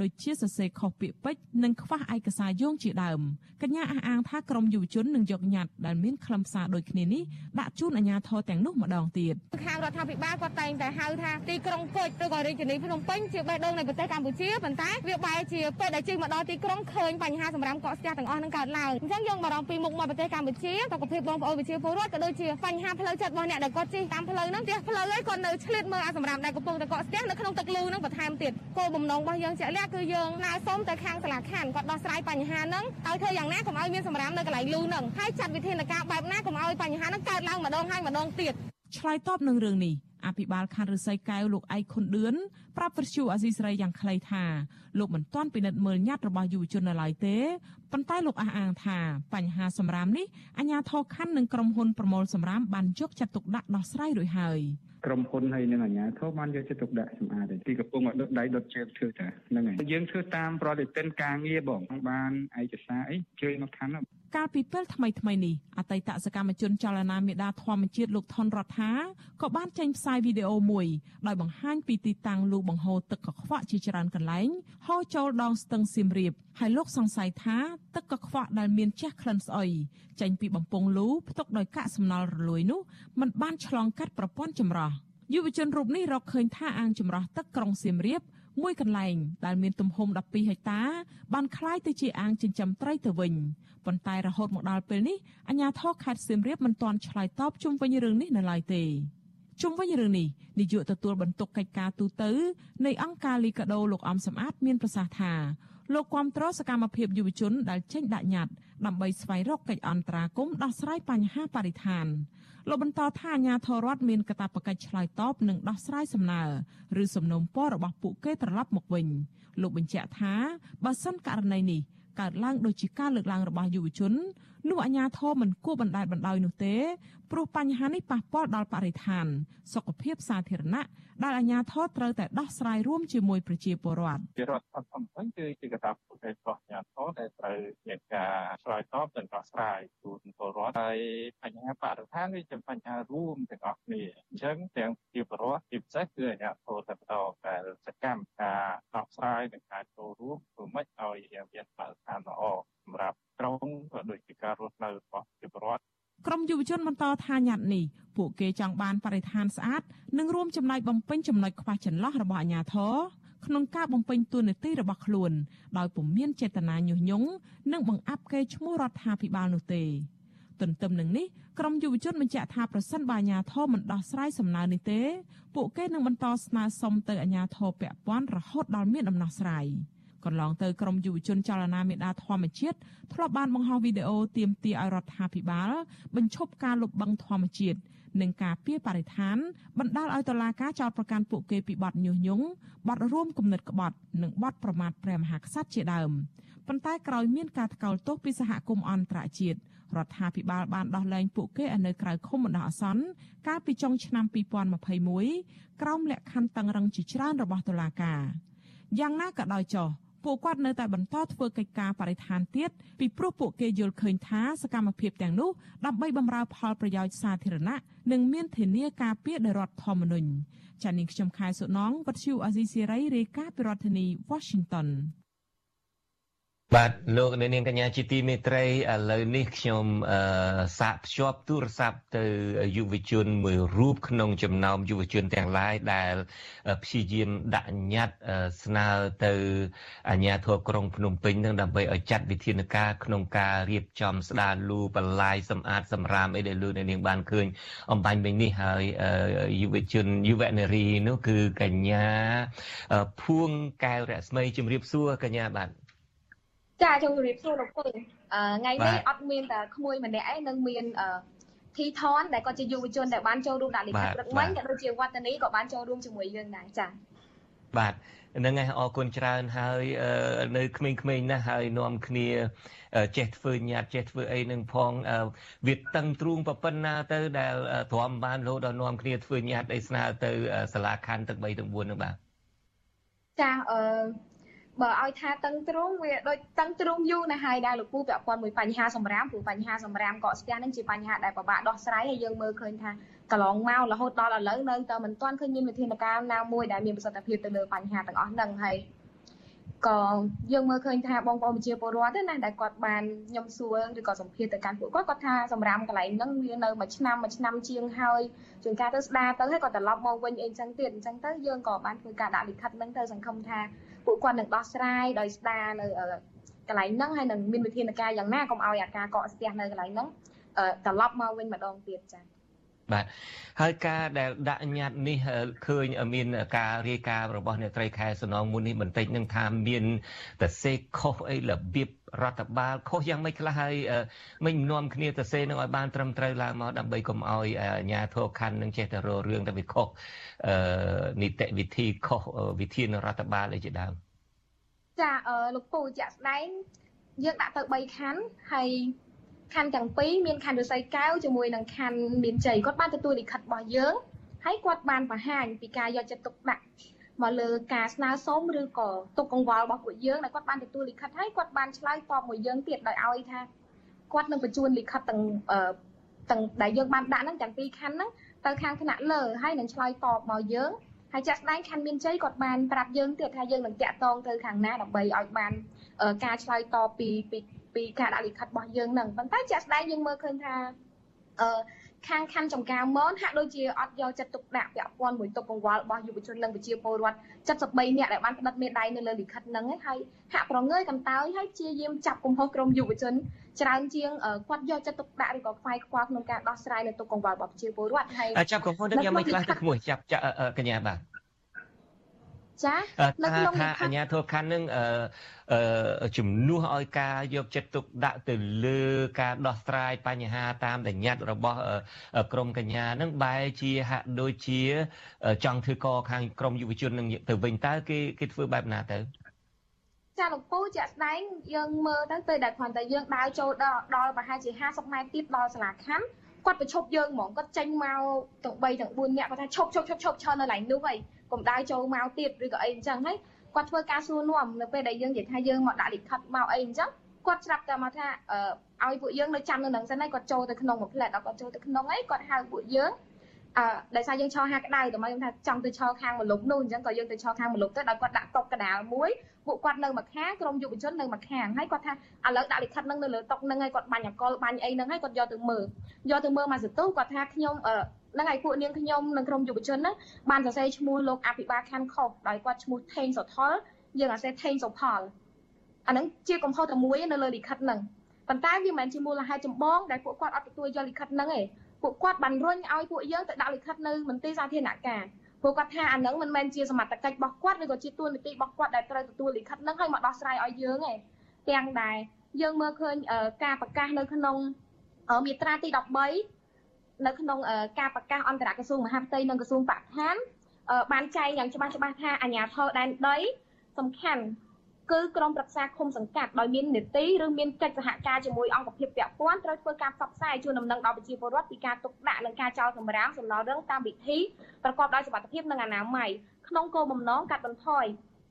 ដូចជាសរសេរខុសពាក្យពេចន៍និងខ្វះឯកសារយោងជាដើមកញ្ញាអះអាងថាក្រមយុវជននឹងយកញត្តិដែលមានខ្លឹមសារដូចគ្នានេះដាក់ជូនអាជ្ញាធរទាំងនោះម្ដងទៀតខាងរដ្ឋាភិបាលគាត់តែងតែហៅថាទីក្រុងពុជឬក៏រាជធានីភ្នំពេញជាបេះដូងនៃប្រទេសកម្ពុជាប៉ុន្តែវាបែរជាពេលដែលជិះមកដល់ទីក្រុងឃើញបញ្ហាសម្រាប់កកស្ទះទាំងអស់នឹងកើតឡើងអញ្ចឹងយើងបារម្ភពីមុខមាត់ប្រទេសកម្ពុជាសុខភាពបងប្អូនប្រជាពលរដ្ឋក៏ដូចជាបញ្ហាផ្លូវចិត្តរបស់អ្នកដែលគាត់ជិះតាមផ្លូវហ្នឹងផ្ទះផ្លូវឯងគាត់នៅឆ្លៀតមើលអាសម្រាប់ដែលកំពុងតែកកស្ទះនៅក្នុងទឹកលូហ្នឹងបន្ថែមទៀតគោលបំណងរបស់យើងជាក់លាក់គឺយើងណែសុំទៅខាងសាលាខណ្ឌគាត់ដោះស្រាយបញ្ហាហ្នឹងឲ្យធ្វើយ៉ាងណាកុំឲ្យមានសម្រាមនៅកន្លែងលូហ្នឹងហើយចាត់វិធានការបែបណាកុំឲ្យបញ្ហាហ្នឹងកើតឡើងម្ដងហើយម្ដងទៀតឆ្លើយតបនឹងរឿងនេះអភិបាលខណ្ឌរិស័យកែវលោកឯកខុនឌឿនប្រាប់វិទ្យុអាស៊ីសេរីយ៉ាងខ្លីថាលោកមិនទាន់ពិនិត្យមើលញត្តិរបស់យុវជននៅឡើយទេប៉ុន្តែលោកអះអាងថាបញ្ហាសម្រាមនេះអាជ្ញាធរខណ្ឌនិងក្រុមហ៊ុនប្រមូលសម្រាមបានយកចិត្តទុកដាក់ដោះស្រាយរួចហើយ ក្រុមហ៊ុនហើយនឹងអាជ្ញាធរបានយកចិត្តទុកដាក់សម្អាតទីកំពុងឲ្យដុតដៃដុតជើងធ្វើតាហ្នឹងហើយយើងធ្វើតាមប្រតិទិនការងារបងបានឯកសារអីជួយមកខណ្ឌ កាលពីពេលថ្មីថ្មីនេះអតីតសកម្មជនចលនាមេដាធម្មជាតិលោកថនរដ្ឋាក៏បានចេញផ្សាយវីដេអូមួយដោយបង្ហាញពីទីតាំងលូបង្ហូរទឹកកខ្វក់ជាច្រើនកន្លែងហូរចូលដងស្ទឹងសៀមរាបហើយលោកសង្ស័យថាទឹកកខ្វក់ដែលមានជះក្លិនស្អុយចេញពីបំពង់លូផ្ទុកដោយកាកសំណល់រលួយនោះมันបានឆ្លងកាត់ប្រព័ន្ធចម្រោះយុវជនរូបនេះរកឃើញថាអាងចម្រោះទឹកក្រុងសៀមរាប មួយកន្លែងដែលមានទំហំ12ហិកតាបានคล้ายទៅជាអាងចិញ្ចឹមត្រីទៅវិញប៉ុន្តែរហូតមកដល់ពេលនេះអាជ្ញាធរខេត្តសៀមរាបមិនទាន់ឆ្លើយតបជុំវិញរឿងនេះនៅឡើយទេជុំវិញរឿងនេះនាយកទទួលបន្ទុកកិច្ចការទូតនៃអង្គការលីកាដូលោកអំសំអាត មានប្រសាសន៍ថា លោកគាំទ្រសកម្មភាពយុវជនដែលចេញដាក់ញត្តិដើម្បីស្វែងរកកិច្ចអន្តរាគមន៍ដោះស្រាយបញ្ហាបរិស្ថានលោកបន្តថាអាជ្ញាធររដ្ឋមានកាតព្វកិច្ចឆ្លើយតបនិងដោះស្រាយសំណើឬសំណុំពររបស់ពួកគេត្រឡប់មកវិញលោកបញ្ជាក់ថាបើសិនករណីនេះកើតឡើងដោយជាការលើកឡើងរបស់យុវជននោះអាជ្ញាធរមិនគួរបណ្តែតបណ្តោយនោះទេព្រោះបញ្ហានេះប៉ះពាល់ដល់បរិស្ថានសុខភាពសាធារណៈ ដែលអាជ្ញាធរត្រូវតែដោះស្រាយរួមជាមួយប្រជាពលរដ្ឋជារដ្ឋអត់សំខាន់គឺជាកត្តាពុទ្ធរបស់អាជ្ញាធរដែលត្រូវមានការឆ្លើយតបនិងដោះស្រាយជូនពលរដ្ឋហើយបញ្ហាបរិស្ថានវាជាបញ្ហារួមទាំងអស់គ្នាអញ្ចឹងទាំងជាពលរដ្ឋជាពិសេសគឺអាជ្ញាធរតែបន្តតែសកម្មការដោះស្រាយនិងការចូលរួមធ្វើម៉េចឲ្យមានបរិស្ថានល្អសម្រាប់ក្រុងក៏ដូចជាការរស់នៅរបស់ប្រជាពលរដ្ឋក្រមយុវជនបន្តថាញត្តិនេះ ពួកគេចង់បានបរិស្ថានស្អាតនិងរួមចំណែកបំពេញចំណុចខ្វះចន្លោះរបស់អាជ្ញាធរក្នុងការបំពេញតួនាទីរបស់ខ្លួន ដោយពុំមានចេតនាញុះញង់និងបង្អាប់កេរ្តិ៍ឈ្មោះរដ្ឋាភិបាលនោះទេទន្ទឹមនឹងនេះក្រមយុវជនបញ្ជាក់ថាប្រសិនបើអាជ្ញាធរមិនដោះស្រាយសំណើនេះទេ ពួកគេនឹងបន្តស្នើសុំទៅអាជ្ញាធរពាក់ព័ន្ធរហូតដល់មានដំណោះស្រាយកន្លងទៅក្រមយុវជនចលនាមេដាធម្មជាតិធ្លាប់បានបង្ហោះវីដេអូទាមទារឲ្យរដ្ឋាភិបាលបញ្ឈប់ការលុបបង្ខំធម្មជាតិ និងការពៀបរិស្ថានបណ្ដាលឲ្យតុលាការចោទប្រកាន់ពួកគេពីបទញុះញង់បទរួមគំនិតក្បត់និងបទប្រមាថព្រះមហាក្សត្រជាដើមប៉ុន្តែក្រោយមានការថ្កោលទោសពីសហគមន៍អន្តរជាតិរដ្ឋាភិបាលបានដោះលែងពួកគេឲ្យនៅក្រៅឃុំបណ្ដោះអាសន្នកាលពីចុងឆ្នាំ2021ក្រោមលក្ខខណ្ឌតឹងរឹងជាច្រើនរបស់តុលាការយ៉ាងណាក៏ដោយចុះ ពួកគាត់នៅតែបន្តធ្វើកិច្ចការបរិស្ថានទៀតពីព្រោះពួកគេយល់ឃើញថាសកម្មភាពទាំងនោះដើម្បីបម្រើផលប្រយោជន៍សាធារណៈនិងមានធានាការពារដោយរដ្ឋធម្មនុញ្ញចា៎នាងខ្ញុំខែសុណងវັດឈូអាស៊ីសេរីរាយការណ៍ពីរដ្ឋធានី Washington បាទលោកអ្នកនាងកញ្ញាជាទីមេត្រីឥឡូវនេះខ្ញុំសាកភ្ជាប់ទូរស័ព្ទទៅយុវជនមួយរូបក្នុងចំណោមយុវជនទាំងឡាយដែលព្យាយាមដាក់ញត្តិស្នើទៅអាជ្ញាធរក្រុងភ្នំពេញនឹងដើម្បីឲ្យចាត់វិធានការក្នុងការរៀបចំស្ដារលូបន្លាយសម្អាតសម្រាមអីដែលលោកអ្នកនាងបានឃើញអំបញ្ញមិញនេះហើយយុវជនយុវនារីនោះគឺកញ្ញាភួងកែវរស្មីជំរាបសួរកញ្ញាបាទ ចាជម្រាបសួរលោកពឹងថ្ងៃនេះអត់មានតែក្មួយម្នាក់ឯងនឹងមានធីថនដែលគាត់ជាយុវជនដែលបានចូលរួមដាក់លិខិតព្រឹកមិញក៏ដូចជាវត្តនីក៏បានចូលរួមជាមួយយើងដែរចាបាទហ្នឹងហើយអរគុណច្រើនហើយនៅក្មេងៗណាស់ហើយនាំគ្នាចេះធ្វើញាតចេះធ្វើអីនឹងផងវាតឹងទ្រូងប៉ុណ្ណាទៅដែលទ្រាំបានលោដល់នាំគ្នាធ្វើញាតអីស្នើទៅសាលាខណ្ឌទាំង3ទាំង4នោះបាទចាអឺ បើឲ្យថាតឹងទ្រូងវាដូចតឹងទ្រូងយូរណាស់ហើយដែរលោកពូពាក់ព័ន្ធមួយបញ្ហាសម្រាមព្រោះបញ្ហាសម្រាមកកស្ទះនឹងជាបញ្ហាដែលពិបាកដោះស្រាយហើយយើងមើលឃើញថាកន្លងមករហូតដល់ឥឡូវនៅតែមិនទាន់ឃើញមានវិធានការណាមួយដែលមានប្រសិទ្ធភាពទៅលើបញ្ហាទាំងអស់ហ្នឹងហើយក៏យើងមើលឃើញថាបងប្អូនប្រជាពលរដ្ឋណាដែលគាត់បានខ្ញុំសួរឬក៏សម្ភាសទៅកាន់ពួកគាត់គាត់ថាសម្រាប់កន្លែងហ្នឹងវានៅមួយឆ្នាំមួយឆ្នាំជាងហើយជួនកាលទៅស្ដារទៅហើយគាត់ត្រឡប់មកវិញអីចឹងទៀតអញ្ចឹងទៅយើងក៏បានធ្វើការដាក់លិខិតហ្នឹងទៅសង្ឃឹមថា ពួកគាត់នឹងដោះស្រាយដោយស្ដារនៅកន្លែងហ្នឹងហើយនឹងមានវិធានការយ៉ាងណាកុំឲ្យអាការកកស្ទះនៅកន្លែងហ្នឹងត្រឡប់មកវិញម្ដងទៀតចា៎បាទហើយការដែលដាក់ញត្តិនេះឃើញមានការរាយការណ៍របស់អ្នកត្រីខែសំណងមុននេះបន្តិចនឹងថាមានតសេខុសអីរបៀប រដ្ឋបាលខុសយ៉ាងម៉េចខ្លះហើយមិននាំគ្នាទៅសេនឹងឲ្យបានត្រឹមត្រូវឡើងមកដើម្បីកុំឲ្យអាជ្ញាធរខណ្ឌនឹងចេះតែរករឿងតែវាខុសនីតិវិធីខុសវិធានរដ្ឋបាលអីជាដើមចាលោកពូជាក់ស្ដែងយើងដាក់ទៅ3ខណ្ឌហើយខណ្ឌទាំងពីរមានខណ្ឌរស័យកែវជាមួយនឹងខណ្ឌមានជ័យគាត់បានទទួលលិខិតរបស់យើងហើយគាត់បានបង្ហាញពីការយកចិត្តទុកដាក់ មកលើការស្នើសុំឬក៏ទុកកង្វល់របស់ពួកយើងដែលគាត់បានទទួលលិខិតហើយគាត់បានឆ្លើយតបមកយើងទៀតដោយឲ្យថាគាត់នឹងបញ្ជូនលិខិតទាំងទាំងដែលយើងបានដាក់ហ្នឹងទាំងពីរខណ្ឌហ្នឹងទៅខាងថ្នាក់លើហើយនឹងឆ្លើយតបមកយើងហើយចាក់ស្ដែងខណ្ឌមានជ័យគាត់បានប្រាប់យើងទៀតថាយើងនឹងតាក់ទងទៅខាងណាដើម្បីឲ្យបានការឆ្លើយតបពីពីពីការដាក់លិខិតរបស់យើងនឹងប៉ុន្តែជាក់ស្ដែងយើងមើលឃើញថាអឺ ខាងខណ្ឌចំការមនហាក់ដូចជាអត់យកចិត្តទុកដាក់ពាក់ព័ន្ធមួយទុកកង្វល់របស់យុវជននិងប្រជាពលរដ្ឋ73នាក់ដែលបានផ្តិតមេដៃនៅលើលិខិតហ្នឹងហើយហាក់ប្រងើយកន្តើយហើយជាយាមចាប់កំហុសក្រុមយុវជនច្រើនជាងគាត់យកចិត្តទុកដាក់ឬក៏ខ្វាយខ្វល់ក្នុងការដោះស្រាយនៅទុកកង្វល់របស់ប្រជាពលរដ្ឋហើយចាប់កំហុសនឹងយ៉ាងម៉េចខ្លះទៅក្មួយចាប់កញ្ញាបាទ ចានៅក្នុងថាអាញាធរខណ្ឌនឹងអឺជំនួសឲ្យការយកចិត្តទុកដាក់ទៅលើការដោះស្រាយបញ្ហាតាមដញ្ញត្តិរបស់ក្រមកញ្ញានឹងបែរជាហាក់ដូចជា ចង់ធ្វើកខាងក្រមយុវជននឹងទៅវិញតើគេគេធ្វើបែបណាទៅចាលោកពូជាក់ស្ដែងយើងមើលទៅពេលដែលគ្រាន់តែយើងដើរចូលដល់ដល់ប្រហែលជា50ម៉ែត្រទៀតដល់សាលាខណ្ឌគាត់បញ្ឈប់យើងហ្មងគាត់ចេញមកទាំង3ទាំង4នាក់គាត់ថាឈប់ឈប់ឈប់ឈប់ឈរនៅកន្លែងនោះហើយ កុំដើរចូលមកទៀតឬក៏អីអញ្ចឹងហើយគាត់ធ្វើការសួរនាំនៅពេលដែលយើងនិយាយថាយើងមកដាក់លិខិតមកអីអញ្ចឹងគាត់ស្រាប់តែមកថាឲ្យពួកយើងនៅចាំនៅនឹងសិនហើយគាត់ចូលទៅក្នុងមួយផ្លែតដល់គាត់ចូលទៅក្នុងអីគាត់ហៅពួកយើងអឺដោយសារយើងឈរហាក្តៅតែមកខ្ញុំថាចង់ទៅឈរខាងមលុបនោះអញ្ចឹងក៏យើងទៅឈរខាងមលុបទៅដល់គាត់ដាក់តុកកដាលមួយពួកគាត់នៅម្ខាងក្រុមយុវជននៅម្ខាងហើយគាត់ថាឥឡូវដាក់លិខិតនឹងនៅលើតុកនឹងហើយគាត់បាញ់អកលបាញ់អីនឹងហើយគាត់យកទៅមើលយកទៅមើលមកសន្ទុះគាត់ថាខ្ញុំអឺ នឹងឯពួកនាងខ្ញុំនិងក្រុមយុវជនហ្នឹងបានសរសេរឈ្មោះលោកអភិបាលខណ្ឌខុសដោយគាត់ឈ្មោះថេងសុថលយើងអាសេថេងសុផលអាហ្នឹងជាកំហុសតែមួយនៅលើលិខិតហ្នឹងប៉ុន្តែវាមិនមែនជាមូលហេតុចម្បងដែលពួកគាត់អត់ទទួលយកលិខិតហ្នឹងទេពួកគាត់បានរុញឲ្យពួកយើងទៅដាក់លិខិតនៅមន្ទីរសាធារណការពួកគាត់ថាអានឹងមិនមែនជាសមត្ថកិច្ចរបស់គាត់ឬក៏ជាទួលនីតិរបស់គាត់ដែលត្រូវទទួលលិខិតហ្នឹងឲ្យមកដោះស្រាយឲ្យយើងទេទាំងដែរយើងមើលឃើញការប្រកាសនៅក្នុងមាត្រាទី13 នៅក្នុងការប្រកាសអន្តរក្រសួងមហាផ្ទៃនិងក្រសួងបរិស្ថានបានចែងយ៉ាងច្បាស់ច្បាស់ថាអាជ្ញាធរដែនដីសំខាន់គឺក្រុមប្រឹក្សាឃុំសង្កាត់ដោយមាននីតិឬមានកិច្ចសហការជាមួយអង្គភាពពាក់ព័ន្ធត្រូវធ្វើការផ្សព្វផ្សាយជូនដំណឹងដល់ប្រជាពលរដ្ឋពីការទុកដាក់និងការចោទសម្រាមសំណល់រឹងតាមវិធីប្រកបដោយសុវត្ថិភាពនិងអនាម័យក្នុងគោលបំណងកាត់បន្ថយ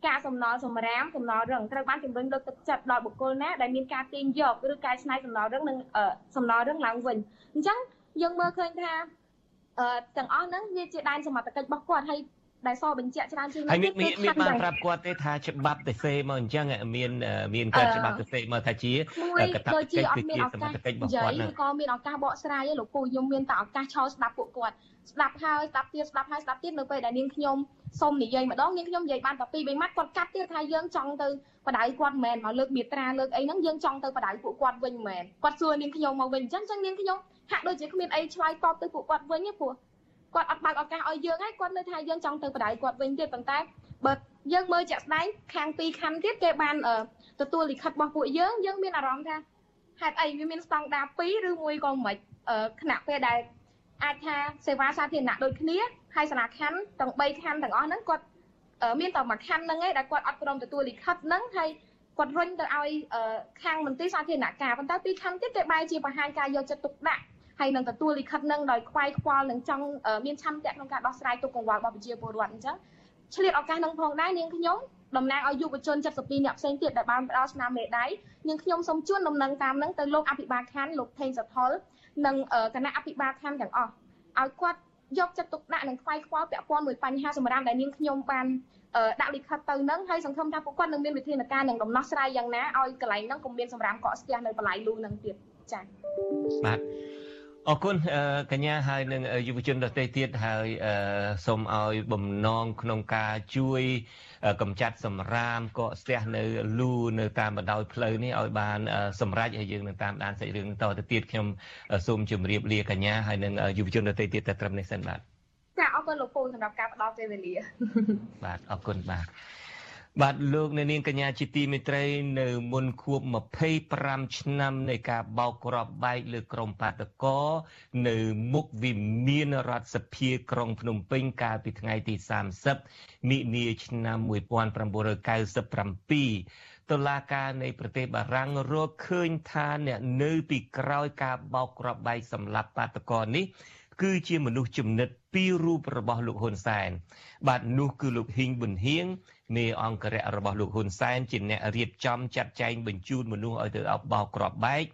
ការសំណល់សម្រាមសំណល់រឹងត្រូវបានជំរុញលើកទឹកចិត្តដល់បុគ្គលណាដែលមានការទាញយកឬកែច្នៃសំណល់រឹងនិងសំណល់រឹងឡើងវិញអញ្ចឹង យើងមើលឃើញថាអឺទាំងអស់ហ្នឹងវាជាដែនសមត្ថកិច្ចរបស់គាត់ហើយដែលសបញ្ជាក់ច្រើនជាងនេះគឺមានមានបានប្រាប់គាត់ទេថាច្បាប់ទៅសេមកអញ្ចឹងមានមានការច្បាប់ទៅសេមកថាជាកតាបកិច្ចគឺជាសមត្ថកិច្ចរបស់គាត់ហ្នឹងក៏មានឱកាសបកស្រាយឯលោកពូខ្ញុំមានតែឱកាសឆោស្ដាប់ពួកគាត់ស្ដាប់ហើយស្ដាប់ទៀតស្ដាប់ហើយស្ដាប់ទៀតនៅពេលដែលនាងខ្ញុំសុំនិយាយម្ដងនាងខ្ញុំនិយាយបានតែពីរបីម៉ាត់គាត់កាត់ទៀតថាយើងចង់ទៅបដៅគាត់មិនមែនមកលើកមេត្រាលើកអីហ្នឹងយើងចង់ទៅបដៅពួកគាត់វិញមិនមែនគាត់សួរនាងខ្ញុំមកវិញអញ្ចឹងអញ្ចឹងនាងខ្ញុំ ហាក់ដូចជាគ្មានអីឆ្លើយតបទៅពួកគាត់វិញទេព្រោះគាត់អត់បើកឱកាសឲ្យយើងហើយគាត់នៅថាយើងចង់ទៅបដៅគាត់វិញទៀតប៉ុន្តែបើយើងមើលជាក់ស្ដែងខាងពីរខណ្ឌទៀតគេបានទទួលលិខិតរបស់ពួកយើងយើងមានអារម្មណ៍ថាហេតុអីវាមានស្តង់ដារ2ឬមួយក៏មិនខ្នាក់ពេលដែលអាចថាសេវាសាធារណៈដូចគ្នាហើយសាលាខណ្ឌទាំង3ខណ្ឌទាំងអស់ហ្នឹងគាត់មានតែមួយខណ្ឌហ្នឹងឯងដែលគាត់អត់ព្រមទទួលលិខិតហ្នឹងហើយគាត់រុញទៅឲ្យខាងមន្ទីរសាធារណការប៉ុន្តែពីរខណ្ឌទៀតគេបែរជាបង្ហាញការយកចិត្តទុកដាក់ ហើយនឹងទទួលលិខិតនឹងដោយខ្វាយខ្វល់នឹងចង់មានឆន្ទៈក្នុងការដោះស្រាយទុកកង្វល់របស់ប្រជាពលរដ្ឋអញ្ចឹងឆ្លៀតឱកាសនឹងផងដែរនាងខ្ញុំតំណាងឲ្យយុវជន72អ្នកផ្សេងទៀតដែលបានផ្ដល់ស្នាមមេដៃនាងខ្ញុំសូមជូនដំណឹងតាមនឹងទៅលោកអភិបាលខណ្ឌលោកថេងសថុលនិងគណៈអភិបាលខណ្ឌទាំងអស់ឲ្យគាត់យកចិត្តទុកដាក់និងខ្វាយខ្វល់ពាក់ព័ន្ធមួយបញ្ហាសម្រាប់ដែលនាងខ្ញុំបានដាក់លិខិតទៅនឹងហើយសង្ឃឹមថាពួកគាត់នឹងមានវិធានការនិងដំណោះស្រាយយ៉ាងណាឲ្យកន្លែងហ្នឹងកុំមានសម្រាមកកស្ទះនៅបន្លាយលូនឹងទៀតចា៎បាទ អរគុណកញ្ញាហើយនឹងយុវជនដទៃទៀតហើយសូមឲ្យបំណងក្នុងការជួយកម្ចាត់សម្រាមកកស្ទះនៅលូនៅតាមបណ្ដោយផ្លូវនេះឲ្យបានសម្រេចហើយយើងនឹងតាមដានសាច់រឿងតទៅទៀតខ្ញុំសូមជម្រាបលាកញ្ញាហើយនឹងយុវជនដទៃទៀតតែត្រឹមនេះសិនបាទចាអរគុណលោកពូសម្រាប់ការផ្ដល់ពេលវេលាបាទអរគុណបាទ បាទលោកអ្នកនាងកញ្ញាជាទីមេត្រីនៅមុនខួប25ឆ្នាំនៃការបោកគ្រាប់បែកលើក្រុមបាតកោនៅមុខវិមានរដ្ឋសភាក្រុងភ្នំពេញកាលពីថ្ងៃទី30មិនិនាឆ្នាំ1997តុលាការនៃប្រទេសបារាំងរកឃើញថាអ្នកនៅពីក្រោយការបោកគ្រាប់បែកសម្លាប់បាតកោនេះ គឺជាមនុស្សចំណិតពីររូបរបស់លោកហ៊ុនសែនបាទនោះគឺលោកហ៊ីងប៊ុនហៀងមេអង្គរៈរបស់លោកហ៊ុនសែនជាអ្នករៀបចំចាត់ចែងបញ្ជូនមនុស្សឲ្យទៅអបោក្របបែក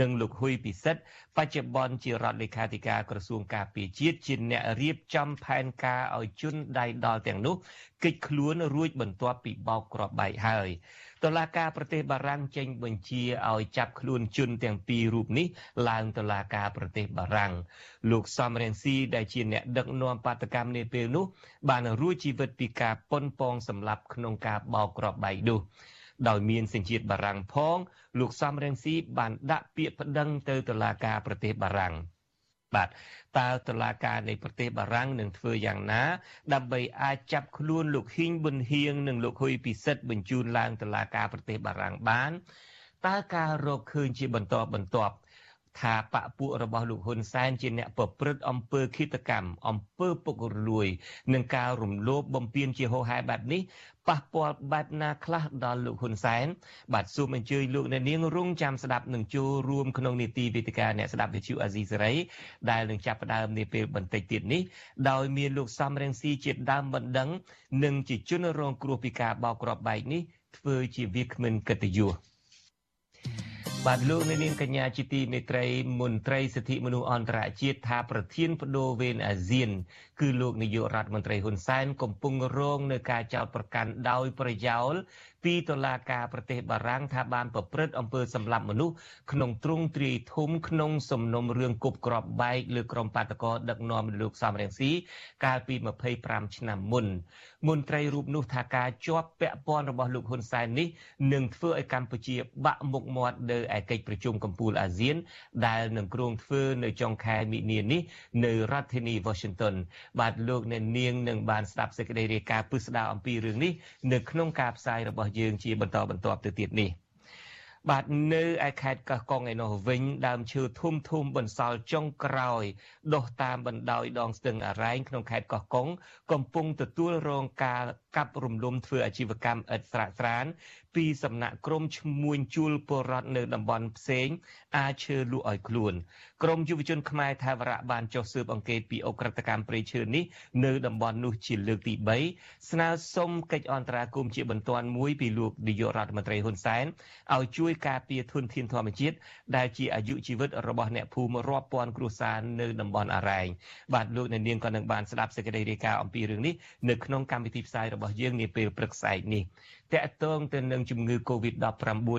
និងលោកហ៊ុយពិសិដ្ឋបច្ចុប្បន្នជារដ្ឋលេខាធិការក្រសួងការពារជាតិជាអ្នករៀបចំផែនការឲ្យជនដៃដល់ទាំងនោះគេចខ្លួនរួចបន្ទាប់ពីបោកគ្រាប់បែកហើយ តុលាការប្រទេសបារាំងចេញបញ្ជាឲ្យចាប់ខ្លួនជនទាំងពីររូបនេះឡើងតុលាការប្រទេសបារាំងលោកសំរងស៊ីដែលជាអ្នកដឹកនាំបាតកម្មនាពេលនោះ បានរួចជីវិតពីការប៉ុនប៉ងសម្លាប់ក្នុងការបោកគ្រាប់បែកនោះដោយមានសញ្ជាតិបារាំងផង លោកសំរងស៊ីបានដាក់ពាក្យប្តឹងទៅតុលាការប្រទេសបារាំង បាទតើតុលាការនៃប្រទេសបារាំងនឹងធ្វើយ៉ាងណា ដើម្បីអាចចាប់ខ្លួនលោកហ៊ីងប៊ុនហៀងនិងលោកហ៊ុយពិសិដ្ឋបញ្ជូនឡើងតុលាការប្រទេសបារាំងបានតើការរកឃើញជាបន្តបន្ទាប់ ថាបពពួករបស់លោកហ៊ុនសែនជាអ្នកប្រព្រឹត្តអំពើឃាតកម្មអំពើពុករលួយនិងការរំលោភបំពានជាហោហែបែបនេះប៉ះពាល់បែបណាខ្លះដល់លោកហ៊ុនសែនបាទសូមអញ្ជើញលោកអ្នកនាងរងចាំស្ដាប់នឹងចូលរួមក្នុងនីតិវិទ្យាអ្នកស្ដាប់វិទ្យុអាស៊ីសេរីដែលនឹងចាប់ផ្ដើមនាពេលបន្តិចទៀតនេះដោយមានលោកសំរងស៊ីជាដើមបណ្ដឹង និងជាជនរងគ្រោះពីការបោកគ្រាប់បែកនេះធ្វើជាវាគ្មិនកិត្តិយស បាទលោកនាងកញ្ញាជាទីមេត្រីមន្ត្រីសិទ្ធិមនុស្សអន្តរជាតិថាប្រធានបដូវវេនអាស៊ាន គឺលោកនាយករដ្ឋមន្ត្រីហ៊ុនសែនកំពុងរងនឹងការចោទប្រកាន់ដោយប្រយោលពីតុលាការប្រទេសបារាំងថាបានប្រព្រឹត្តអំពើសម្លាប់មនុស្សក្នុងទ្រង់ទ្រាយធំក្នុងសំណុំរឿងគប់ក្របបែកលើក្រុមបាតកោដឹកនាំលោកសំរងស៊ីកាលពី25ឆ្នាំមុន មន្ត្រីរូបនោះថាការជាប់ពាក់ព័ន្ធរបស់លោកហ៊ុនសែននេះនឹងធ្វើឲ្យកម្ពុជា បាក់មុខមាត់នៅឯកិច្ចប្រជុំកំពូលអាស៊ាន ដែលនឹងគ្រោងធ្វើនៅចុងខែមិនិនានេះនៅរដ្ឋធានី Washington បាទលោកអ្នកនាងនឹងបានស្ដាប់សេចក្តីរាយការណ៍ពិស្ដារអំពីរឿងនេះនៅក្នុងការផ្សាយរបស់យើងជាបន្តបន្ទាប់ទៅទៀតនេះ។ បាទនៅឯខេត្តកោះកុងឯនោះវិញដើមឈើធំធំបន្សល់ចុងក្រោយដុះតាមបណ្ដោយដងស្ទឹងអរ៉ែងក្នុងខេត្តកោះកុងកំពុងទទួលរងការកាប់រំលំធ្វើអាជីវកម្មឥតស្រាកស្រាន ពីសំណាក់ក្រុមឈ្មួញជួលពលរដ្ឋនៅតំបន់ផ្សេង អាចឈើលក់ឲ្យខ្លួនក្រមយុវជនខ្មែរថាវរៈបានចុះស៊ើបអង្កេតពីអ ுக ្រិតកម្មព្រៃឈើនេះនៅតំបន់នោះជាលើកទី3ស្នើសុំកិច្ចអន្តរាគមន៍ជាបន្ទាន់មួយពីលោកនាយករដ្ឋមន្ត្រីហ៊ុនសែនឲ្យជួយការពារធនធានធម្មជាតិដែលជាអាយុជីវិតរបស់អ្នកភូមិរាប់ពាន់គ្រួសារនៅតំបន់អរ៉ែងបាទលោកអ្នកនាងក៏នឹងបានស្ដាប់សេចក្តីរាយការណ៍អំពីរឿងនេះនៅក្នុងកម្មវិធីផ្សាយរបស់យើងនាពេលព្រឹកស្អែកនេះតកតងទៅនឹងជំងឺ Covid-19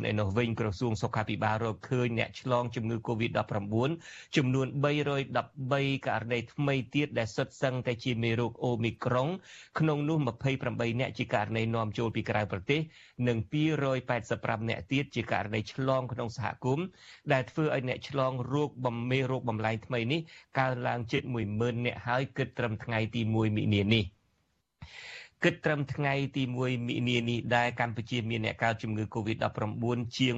ឯនោះវិញក្រសួងសុខាភិបាលរកឃើញអ្នកឆ្លងជំងឺ Covid-19 ចំនួន313ករណីថ្មីទៀតដែលសុទ្ធសឹងតែជាមេរោគអូមីក្រុងក្នុងនោះ28អ្នកជាករណីនាំចូលពីក្រៅប្រទេសនិង285អ្នកទៀតជាករណីឆ្លងក្នុងសហគមន៍ដែលធ្វើឲ្យអ្នកឆ្លងរោគបំមេរោគបំលែងថ្មីនេះកើនឡើងជិត10000អ្នកហើយគិតត្រឹមថ្ងៃទី1មិនិនានេះ គិតត្រឹមថ្ងៃទី1មិនិនានេះដែរកម្ពុជាមានអ្នកកើតជំងឺ Covid-19 ជាង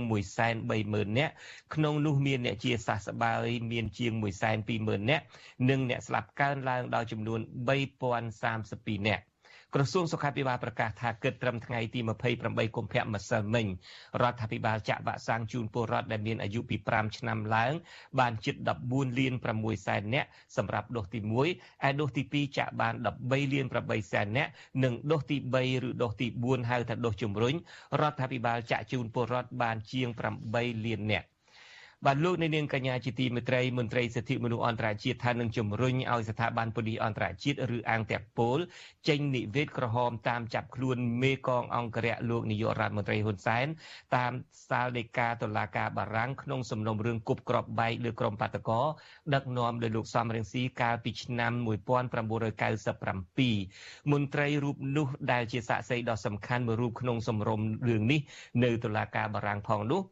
130,000នាក់ក្នុងនោះមានអ្នកជាសះស្បើយមានជាង120,000នាក់និងអ្នកស្លាប់កើនឡើងដល់ចំនួន3032នាក់ ក្រសួងសុខាភិបាលប្រកាសថាគិតត្រឹមថ្ងៃទី28កុម្ភៈម្សិលមិញរដ្ឋាភិបាលចាក់វ៉ាក់សាំងជូនពលរដ្ឋដែលមានអាយុពី5ឆ្នាំឡើង បានជិត14លាន6សែននាក់សម្រាប់ដូសទី1ឯដូសទី2ចាក់បាន13លាន8សែននាក់និងដូសទី3ឬដូសទី4ហៅថាដូសជំរុញរដ្ឋាភិបាលចាក់ជូនពលរដ្ឋបានជាង8លាននាក់ បាទលោកនៅនាងកញ្ញាជាទីមេត្រីមន្ត្រីសិទ្ធិមនុស្សអន្តរជាតិថានឹងជំរុញឲ្យស្ថាប័នប៉ូលីសអន្តរជាតិឬអាងតាក់ប៉ូលចេញនិវេតក្រហមតាមចាប់ខ្លួនមេកងអង្គរៈលោកនាយករដ្ឋមន្ត្រីហ៊ុនសែនតាមសាលដីកាតុលាការបារាំងក្នុងសំណុំរឿងគប់ក្របបែកលើក្រុមបាតកោដឹកនាំដោយលោកសំរងស៊ីកាលពីឆ្នាំ1997មន្ត្រីរូបនោះដែលជាសាក្សីដ៏សំខាន់មួយរូបក្នុងសំរុំរឿងនេះនៅតុលាការបារាំងផងនោះ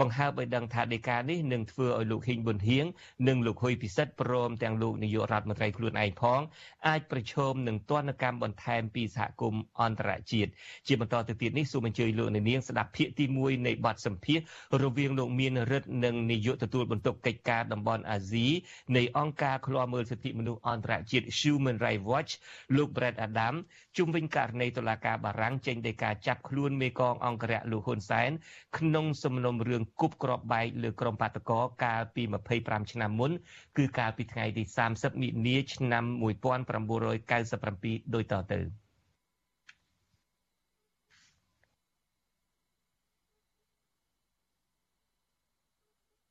បង្ហើបឲ្យដឹងថាដីកានេះនឹងធ្វើឲ្យលោកហ៊ីងប៊ុនហៀងនិងលោកហ៊ុយពិសិដ្ឋព្រមទាំងលោកនាយករដ្ឋមន្ត្រីខ្លួនឯងផងអាចប្រឈមនឹងទណ្ឌកម្មបន្ថែមពីសហគមន៍អន្តរជាតិជាបន្តទៅទៀតនេះសូមអញ្ជើញលោកនាងស្ដាប់ភាគទី1នៃបទសម្ភាសរវាងលោកមានរិទ្ធនិងនាយកទទួលបន្ទុកកិច្ចការតំបន់អាស៊ីនៃអង្គការឃ្លាំមើលសិទ្ធិមនុស្សអន្តរជាតិ Human Rights Watch លោក Brett Adam ជុំវិញករណីតុលាការបារាំងចេញដីកាចាប់ខ្លួនមេកងអង្គរៈលោកហ៊ុនសែនក្នុងសំណុំរឿងគប់ក្របបែកលើក្រុមបាតកោកាលពី25ឆ្នាំមុនគឺកាលពីថ្ងៃទី30មិនិនាឆ្នាំ1997ដូចតទៅ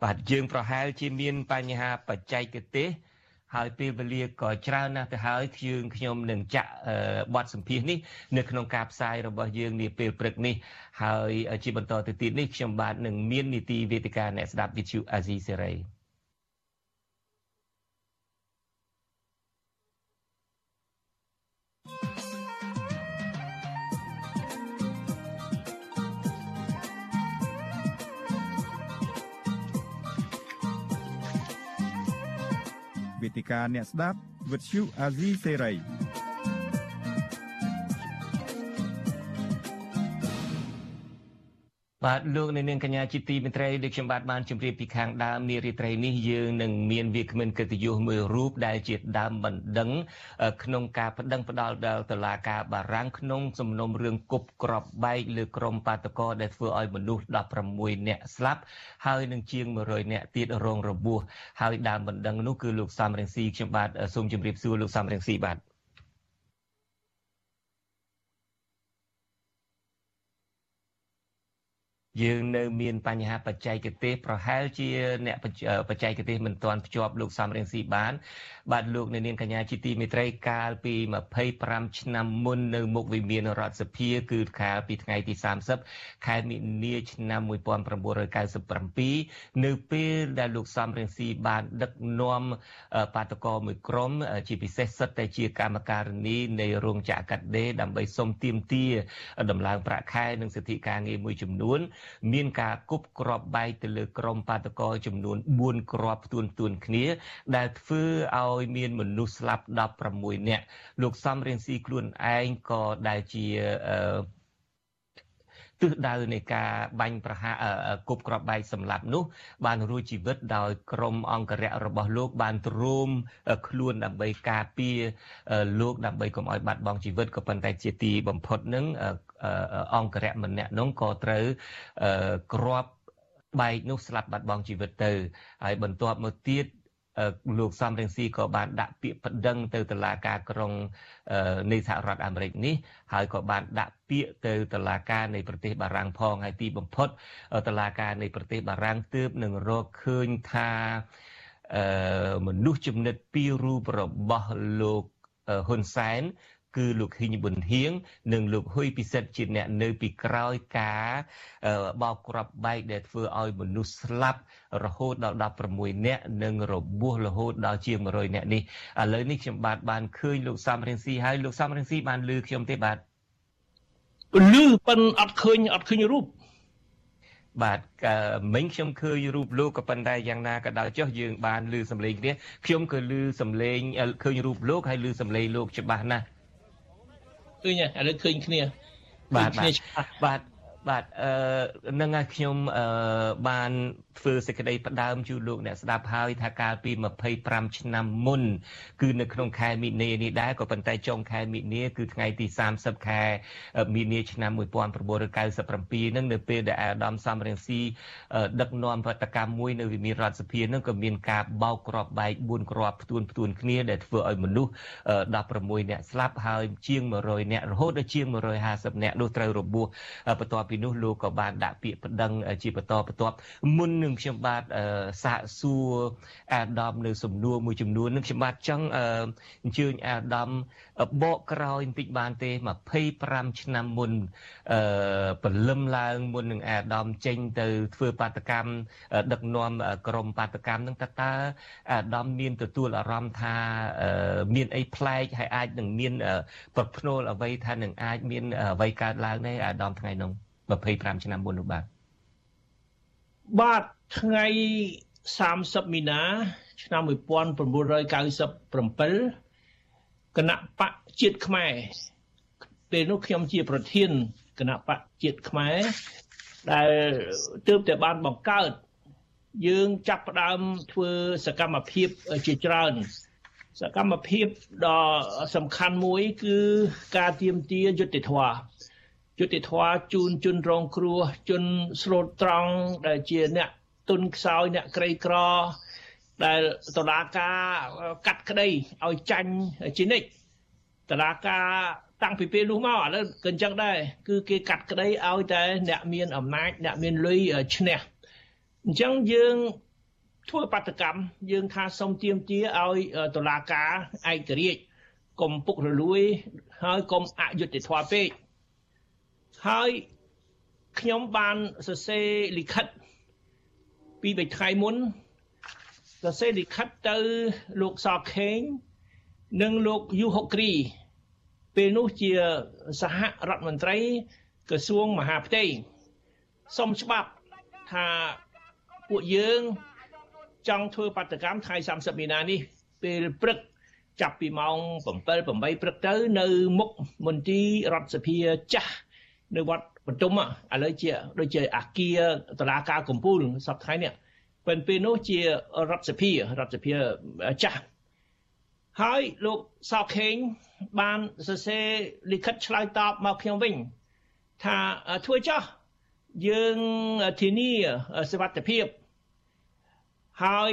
បាទយើងប្រហែលជាមានបញ្ហាបច្ចេកទេស ហើយពេលវេលាក៏ច្រើនណាស់ទៅហើយយើងខ្ញុំនឹងចាក់បទសម្ភាសនេះនៅក្នុងការផ្សាយរបស់យើងនាពេលព្រឹកនេះហើយជាបន្តទៅទៀតនេះខ្ញុំបាទនឹងមាននីតិវេទិកាអ្នកស្ដាប់វិទ្យុអាស៊ីសេរី វេទិកាអ្នកស្ដាប់វិទ្យុ បាទលោកនៅនាងកញ្ញាជាទីមេត្រីដូចខ្ញុំបាទបានជម្រាបពីខាងដើមនារីត្រីនេះយើងនឹងមានវាគ្មិនកិត្តិយសមួយរូបដែលជាដើមបណ្ដឹងក្នុងការប្តឹងផ្ដាល់ដល់តុលាការបារាំងក្នុងសំណុំរឿងគប់ក្របបែកលើក្រុមបាតកោដែលធ្វើឲ្យមនុស្ស16នាក់ស្លាប់ហើយនឹងជាង100នាក់ទៀតរងរបួសហើយដើមបណ្ដឹងនោះគឺលោកសំរងស៊ីខ្ញុំបាទសូមជម្រាបសួរលោកសំរងស៊ីបាទ យើងនៅមានបញ្ហាបច្ចេកទេសប្រហែលជាអ្នកបច្ចេកទេសមិនទាន់ភ្ជាប់លោកសំរៀងស៊ីបាន បាទលោកនៅនាងកញ្ញាជាទីមេត្រីកាលពី25ឆ្នាំមុននៅមុខវិមានរដ្ឋសភាគឺកាលពីថ្ងៃទី30ខែមិនិនាឆ្នាំ1997នៅពេលដែលលោកសំរៀងស៊ីបាន ដឹកនាំបាតកោមួយក្រុម ជាពិសេសសិតតែជាកម្មការនីនៃរោងចក្រកាត់ដេរដើម្បីសុំទាមទារដំឡើងប្រាក់ខែនិងសិទ្ធិការងារមួយចំនួនមានការគប់គ្រាប់បែកទៅលើក្រុមបាតកោចំនួន4គ្រាប់ផ្ទួនផ្ទួនគ្នា ដែលធ្វើឲ្យមានមនុស្សស្លាប់16នាក់លោកសំរៀងស៊ីខ្លួនឯងក៏ដែលជាអឺទិសដៅនៃការបាញ់ប្រហារគប់ក្របបែកសម្លាប់នោះ បានរួចជីវិតដោយក្រុមអង្គរៈរបស់លោក បានទ្រាំខ្លួនដើម្បីការពារលោកដើម្បីកុំឲ្យបាត់បង់ជីវិតក៏ប៉ុន្តែជាទីបំផុតនឹង អង្គរៈម្នាក់នោះក៏ត្រូវក្របបែកនោះស្លាប់បាត់បង់ជីវិតទៅហើយបន្ទាប់មកទៀតលោកសំរងស៊ីក៏បានដាក់ពាក្យប្តឹងទៅតុលាការក្រុងនៃសហរដ្ឋអាមេរិកនេះហើយក៏បានដាក់ពាក្យទៅតុលាការនៃប្រទេសបារាំងផងហើយទីបំផុតតុលាការនៃប្រទេសបារាំងទើបនឹងរកឃើញថាអឺមនុស្សចំណិតពីររូបរបស់លោកហ៊ុនសែន គឺលោកហ៊ីងប៊ុនហៀងនិងលោកហ៊ុយពិសិដ្ឋជាអ្នកនៅពីក្រោយការបោកគ្រាប់បែកដែលធ្វើឲ្យមនុស្សស្លាប់រហូតដល់16នាក់និងរបួសរហូតដល់ជាង100នាក់នេះឥឡូវនេះខ្ញុំបាទបានឃើញលោកសំរៀងស៊ីហើយលោកសំរៀងស៊ីបានលឺខ្ញុំទេបាទលឺប៉ិនអត់ឃើញអត់ឃើញរូបបាទមិញខ្ញុំឃើញរូបលោកក៏ប៉ុន្តែយ៉ាងណាក៏ដោយចុះយើងបានឮសំឡេងគ្នាខ្ញុំក៏ឮសំឡេងឃើញរូបលោកហើយឮសំឡេងលោកច្បាស់ណាស់ឃើ ញឥឡូវឃើញគ្នាបាទបាទបាទអឺនឹងឲ្យខ្ញុំអឺបាន ធ្វើសេចក្តីផ្ដើមជូនលោកអ្នកស្ដាប់ហើយថាកាលពី25ឆ្នាំមុន គឺនៅក្នុងខែមិនិនានេះដែរក៏ប៉ុន្តែចុងខែមិនិនាគឺថ្ងៃទី30ខែមិនិនាឆ្នាំ1997នឹងនៅពេលដែលអាដាមសំរងស៊ីដឹកនាំវត្តកម្មមួយនៅវិមានរដ្ឋសភានឹងក៏មានការបោកគ្រាប់បែក4គ្រាប់ផ្ទួនផ្ទួនគ្នាដែលធ្វើឲ្យមនុស្ស16នាក់ស្លាប់ហើយជាង100នាក់រហូតដល់ជាង150នាក់នោះត្រូវរបួសបន្ទាប់ពីនោះលោកក៏បានដាក់ពាក្យប្តឹងជាបន្តបន្ទាប់មុននឹងខ្ញុំបាទសាកសួរអាដាមនៅសំណួរមួយចំនួននឹងខ្ញុំបាទចង់អញ្ជើញអាដាមបកក្រោយបន្តិចបានទេ25ឆ្នាំមុនអឺពលឹមឡើងមុននឹងអាដាមចេញទៅធ្វើបាតកម្មដឹកនាំក្រមបាតកម្មនឹងតើតើអាដាមមានទទួលអារម្មណ៍ថាមានអីប្លែកហើយអាចនឹងមានប្រភ្នូលអ្វីថានឹងអាចមានអ្វីកើតឡើងទេអាដាមថ្ងៃនោះ25ឆ្នាំមុននោះបាទបាទ ថ្ងៃ30មីនា ឆ្នាំ1997គណៈបកជាតិខ្មែរពេលនោះខ្ញុំជាប្រធានគណៈបកជាតិខ្មែរដែលទើបតែបានបង្កើតយើងចាប់ផ្ដើមធ្វើសកម្មភាពជាច្រើន សកម្មភាពដ៏សំខាន់មួយគឺការទៀមទាយុត្តិធម៌យុតិធធជូនជនរងគ្រោះជនស្លូតត្រង់ដែលជាអ្នក ទុនខ្សោយអ្នកក្រីក្រ ដែលតឡាការកាត់ក្តីឲ្យចាញ់ជានិច្ចតឡាការតាំងពីពេលនោះមកឥឡូវក៏អញ្ចឹងដែរគឺគេកាត់ក្តីឲ្យតែអ្នកមានអំណាចអ្នកមានលុយឈ្នះអញ្ចឹងយើងធ្វើបាតកម្មយើងថាសុំទៀមទាឲ្យតឡាការឯករាជ្យកុំពុករលួយហើយកុំអយុត្តិធម៌ពេកហើយខ្ញុំបានសរសេរលិខិត ពីបីថ្ងៃមុនសរសេរលិខិតទៅលោកសខេងនិងលោកយូហុគ្រី ពេលនោះជាសហរដ្ឋមន្ត្រីក្រសួងមហាផ្ទៃសុំច្បាប់ថាពួកយើងចង់ធ្វើបាតកម្មថ្ងៃ30មីនានេះ ពេលព្រឹកចាប់ពីម៉ោង7 8ព្រឹកទៅ នៅមុខមន្ទីររដ្ឋសភាចាស់នៅវត្ត បន្ទុំឥឡូវជាដូចជាអាគារតឡាការកំពូលសប្តាហ៍នេះពេលពេលនោះជារដ្ឋសភារដ្ឋសភាចាស់ហើយលោកសោខេងបានសរសេរលិខិតឆ្លើយតបមកខ្ញុំវិញថាធ្វើចោះយើងធានាសុវត្ថិភាពហើយ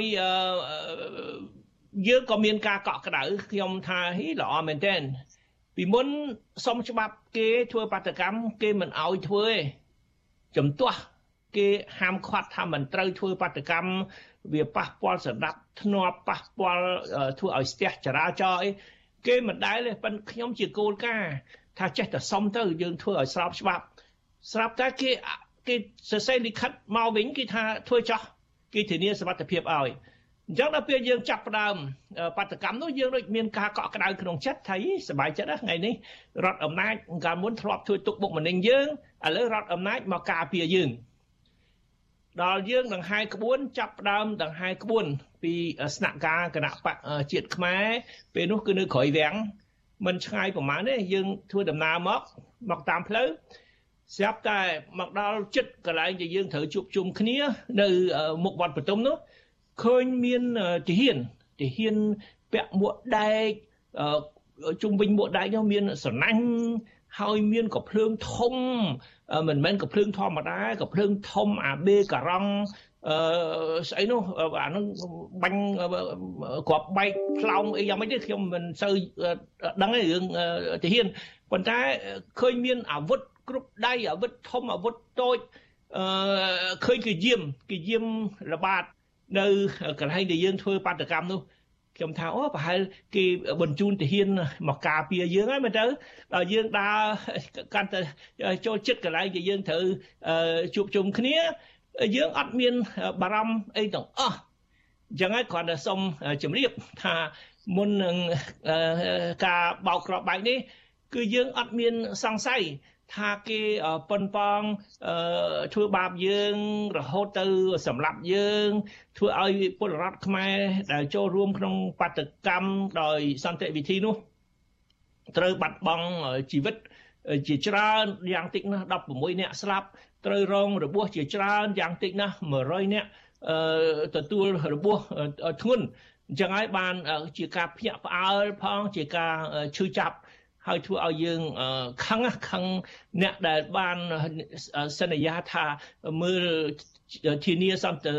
យើងក៏មានការកក់ក្ដៅខ្ញុំថាហីល្អមែនទែន ពីមុនសុំច្បាប់គេធ្វើបាតកម្មគេមិនអោយធ្វើទេចំទាស់គេហាមឃាត់ថាមិនត្រូវធ្វើបាតកម្មវាប៉ះពាល់សណ្ដាប់ធ្នាប់ប៉ះពាល់ធ្វើឲ្យស្ទះចរាចរណ៍អីគេមិនដែលទេប៉ុន្តែខ្ញុំជាគោលការណ៍ថាចេះតែសុំទៅយើងធ្វើឲ្យស្របច្បាប់ ស្រាប់តែគេគេសរសេរលិខិតមកវិញគេថាធ្វើចោះគេធានាសុវត្ថិភាពឲ្យ អញ្ចឹងដល់ពេលយើងចាប់ផ្ដើមបដកម្មនោះយើងដូចមានការកក់ក្ដៅក្នុងចិត្តថាសบายចិត្តណាថ្ងៃនេះរដ្ឋអំណាចកាលមុនធ្លាប់ធ្វើទុកបុកម្នេញយើងឥឡូវរដ្ឋអំណាចមកការពារយើងដល់យើងដង្ហែក្បួនចាប់ផ្ដើមដង្ហែក្បួនពីស្នាក់ការគណៈបកជាតិខ្មែរពេលនោះគឺនៅក្រោយវាំងមិនឆ្ងាយប្រហែលទេយើងធ្វើដំណើរមកមកតាមផ្លូវស្រាប់តែមកដល់ចិត្តកន្លែងដែលយើងត្រូវជួបជុំគ្នានៅមុខវត្តបន្ទុំនោះ ឃើញមានទាហានទាហានពាក់មួកដែកជុំវិញមួកដែកនោះមានស្រណាញ់ហើយមានកំភ្លើងធំមិនមែនកំភ្លើងធម្មតាកំភ្លើងធំអាបេការ៉ង់អឺស្អីនោះអានឹងបាញ់គ្រាប់បែកខ្លោងអីយ៉ាងម៉េចទេខ្ញុំមិនសូវដឹងទេរឿងទាហានប៉ុន្តែឃើញមានអាវុធគ្រប់ដៃអាវុធធំអាវុធតូចអឺឃើញគេយាមគេយាមរបាត នៅកន្លែងដែលយើងធ្វើបាតកម្មនោះខ្ញុំថាអូប្រហែលគេបញ្ជូនទាហានមកការពារយើងហើយមើលទៅដល់យើងដើរកាន់តែចូលចិត្តកន្លែងដែលយើងត្រូវជួបជុំគ្នាយើងអត់មានបារម្ភអីទាំងអស់អញ្ចឹងហើយគ្រាន់តែសូមជម្រាបថាមុននឹងការបោកគ្រាប់បែកនេះ គឺយើងអត់មានសង្ស័យ ថាគេប៉ុនប៉ងធ្វើបាបយើងរហូតទៅសម្លាប់យើង ធ្វើឲ្យពលរដ្ឋខ្មែរដែលចូលរួមក្នុងបាតកម្មដោយសន្តិវិធីនោះត្រូវបាត់បង់ជីវិតជាច្រើនយ៉ាងតិចណាស់16នាក់ស្លាប់ត្រូវរងរបួសជាច្រើនយ៉ាងតិចណាស់100នាក់ទទួលរបួសធ្ងន់អញ្ចឹងហើយបានជាការភ្ញាក់ផ្អើលផងជាការឈឺចាប់ ហើយធ្វើឲ្យយើងខឹងខឹងអ្នកដែលបានសន្យាថាមើលធានាសន្តិ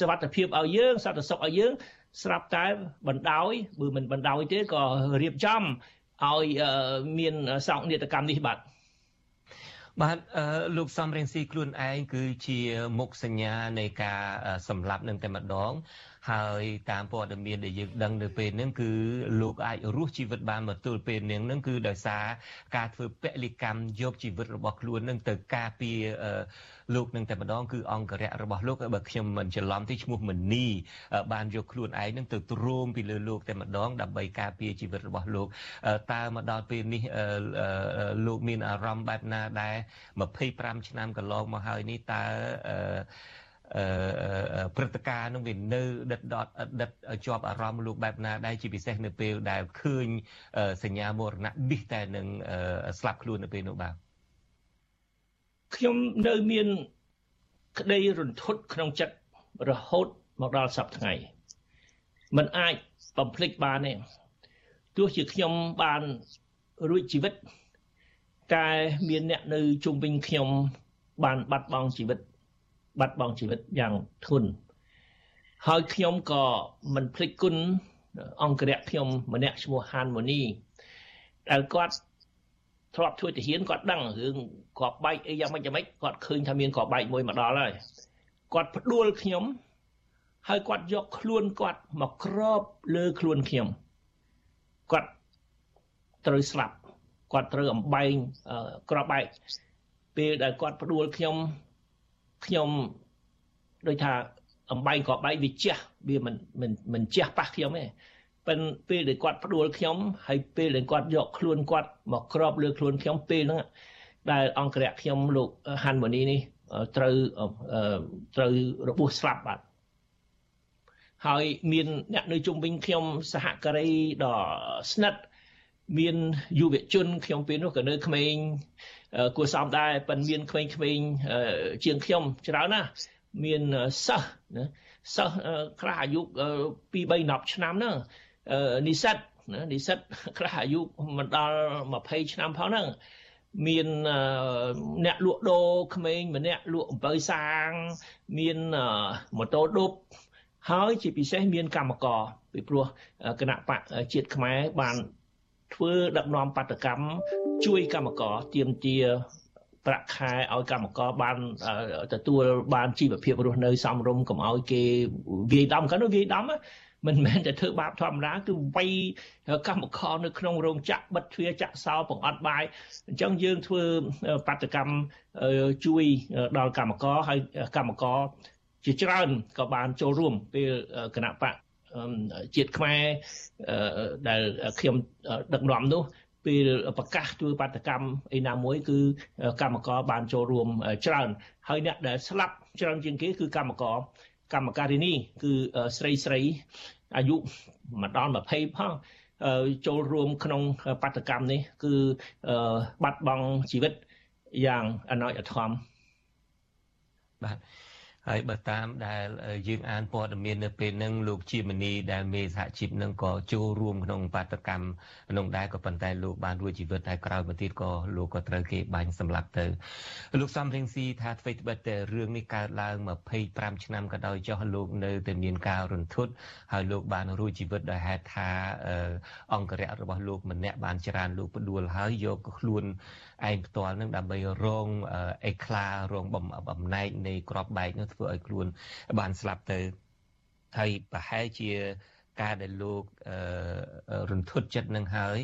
សុវត្ថិភាពឲ្យយើងសន្តិសុខឲ្យយើង ស្រាប់តែបណ្ដោយបើមិនបណ្ដោយទេក៏រៀបចំឲ្យមានសោកនាដកម្មនេះបាទបាទលោកសំរៀងស៊ីខ្លួនឯងគឺជាមុខសញ្ញានៃការសម្លាប់នឹងតែម្ដង ហើយតាមព័ត៌មានដែលយើងដឹងនៅពេលហ្នឹងគឺលោកអាចរស់ជីវិតបានមកទល់ពេលហ្នឹងហ្នឹងគឺដោយសារការធ្វើពលិកម្មយកជីវិតរបស់ខ្លួននឹងទៅការពារលោកនឹងតែម្ដងគឺអង្គរៈរបស់លោកបើខ្ញុំមិនច្រឡំទេឈ្មោះមនីបានយកខ្លួនឯងនឹងទៅទ្រាំពីលើលោកតែម្ដងដើម្បីការពារជីវិតរបស់លោកតើមកដល់ពេលនេះលោកមានអារម្មណ៍បែបណាដែរ25ឆ្នាំកន្លងមកហើយនេះតើ ព្រឹត្តិការណ៍នឹងវានៅដិតដតដិតជាប់អារម្មណ៍លោកបែបណាដែរជាពិសេសនៅពេលដែលឃើញសញ្ញាមរណៈនេះតែនឹងស្លាប់ខ្លួននៅពេលនោះបាទខ្ញុំនៅមានក្តីរន្ធត់ក្នុងចិត្តរហូតមកដល់សប្តាហ៍ថ្ងៃมันអាចបំភ្លេចបានទេទោះជាខ្ញុំបានរួចជីវិតតែមានអ្នកនៅជុំវិញខ្ញុំបានបាត់បង់ជីវិត បាត់បង់ជីវិតយ៉ាងធ្ងន់ហើយខ្ញុំក៏មិនភ្លេចគុណអង្គរៈខ្ញុំម្នាក់ឈ្មោះហានម៉ូនីដែលគាត់ធ្លាប់ជួយទាហានគាត់ដឹងរឿងគ្រាប់បែកអីយ៉ាងម៉េចយ៉ាងម៉េចគាត់ឃើញថាមានគ្រាប់បែកមួយមកដល់ហើយគាត់ផ្ដួលខ្ញុំហើយគាត់យកខ្លួនគាត់មកគ្របលើខ្លួនខ្ញុំគាត់ត្រូវស្លាប់គាត់ត្រូវអំបែងគ្រាប់បែកពេលដែលគាត់ផ្ដួលខ្ញុំ ខ្ញុំដូចថាអំបែងក៏បែកវាជះវាមិនមិនមិនជះប៉ះខ្ញុំទេប៉ុន្តែពេលដែលគាត់ផ្ដួលខ្ញុំហើយពេលដែលគាត់យកខ្លួនគាត់មកក្របលើខ្លួនខ្ញុំពេលហ្នឹងដែលអង្គរៈខ្ញុំលោកហាន់ម៉ូនីនេះត្រូវត្រូវរបួសស្លាប់បាទហើយមានអ្នកនៅជុំវិញខ្ញុំសហការីដ៏ស្និទ្ធមានយុវជនខ្ញុំពេលនោះក៏នៅក្មេង គួរសមដែរប៉ុន្តែមានក្មេងៗជាងខ្ញុំច្រើនណាស់មានសិស្សណាសិស្សខ្លះអាយុ2 3 10ឆ្នាំហ្នឹងនិស្សិតណានិស្សិតខ្លះអាយុមិនដល់20ឆ្នាំផងហ្នឹងមានអ្នកលក់ដូរក្មេងម្នាក់លក់អំពៅសាង មានម៉ូតូឌុបហើយជាពិសេសមានកម្មករពីព្រោះគណៈបកជាតិខ្មែរបាន ធ្វើដឹកនាំបាតកម្មជួយកម្មករទៀមទាប្រាក់ខែឲ្យកម្មករបានទទួលបានជីវភាពរស់នៅសមរម្យកុំឲ្យគេវាយដំគាត់នោះវាយដំមិនមែនតែធ្វើបាបធម្មតាគឺវាយកម្មករនៅក្នុងរោងចក្របិទទ្វារចាក់សោបង្អត់បាយអញ្ចឹងយើងធ្វើបាតកម្មជួយដល់កម្មករហើយកម្មករជាច្រើនក៏បានចូលរួមពេលគណៈបក ជាតិខ្មែរដែលខ្ញុំដឹកនាំនោះពេលប្រកាសធ្វើបាតកម្មអីណាមួយ គឺកម្មករបានចូលរួមច្រើន ហើយអ្នកដែលស្លាប់ច្រើនជាងគេ គឺកម្មករកម្មការិនីគឺស្រីស្រីអាយុមិនដល់20ផងចូលរួមក្នុងបាតកម្មនេះ គឺបាត់បង់ជីវិតយ៉ាងអណោចអធមបាទ ហើយបើតាមដែលយើងអានព័ត៌មាននៅពេលហ្នឹងលោកជាមនីដែលមេសហជីពហ្នឹងក៏ចូលរួមក្នុងបាតកម្មក្នុងដែរក៏ប៉ុន្តែលោកបានរួចជីវិតហើយក្រោយមកទៀតក៏លោកក៏ត្រូវគេបាញ់សម្លាប់ទៅលោកសំរងស៊ីថាអ្វីត្បិតតែរឿងនេះកើតឡើង25ឆ្នាំក៏ដោយចុះលោកនៅតែមានការរន្ធត់ហើយលោកបានរួចជីវិតដោយហេតុថាអង្គរៈរបស់លោកម្នាក់បានច្រានលោកផ្ដួលហើយយកខ្លួន ឯងផ្ទាល់នឹងដើម្បីរងអេក្លារងបំណែកនៃក្របបែកនោះធ្វើឲ្យខ្លួនបានស្លាប់ទៅហើយប្រហែលជាការដែលលោករន្ធត់ចិត្តនឹងហើយ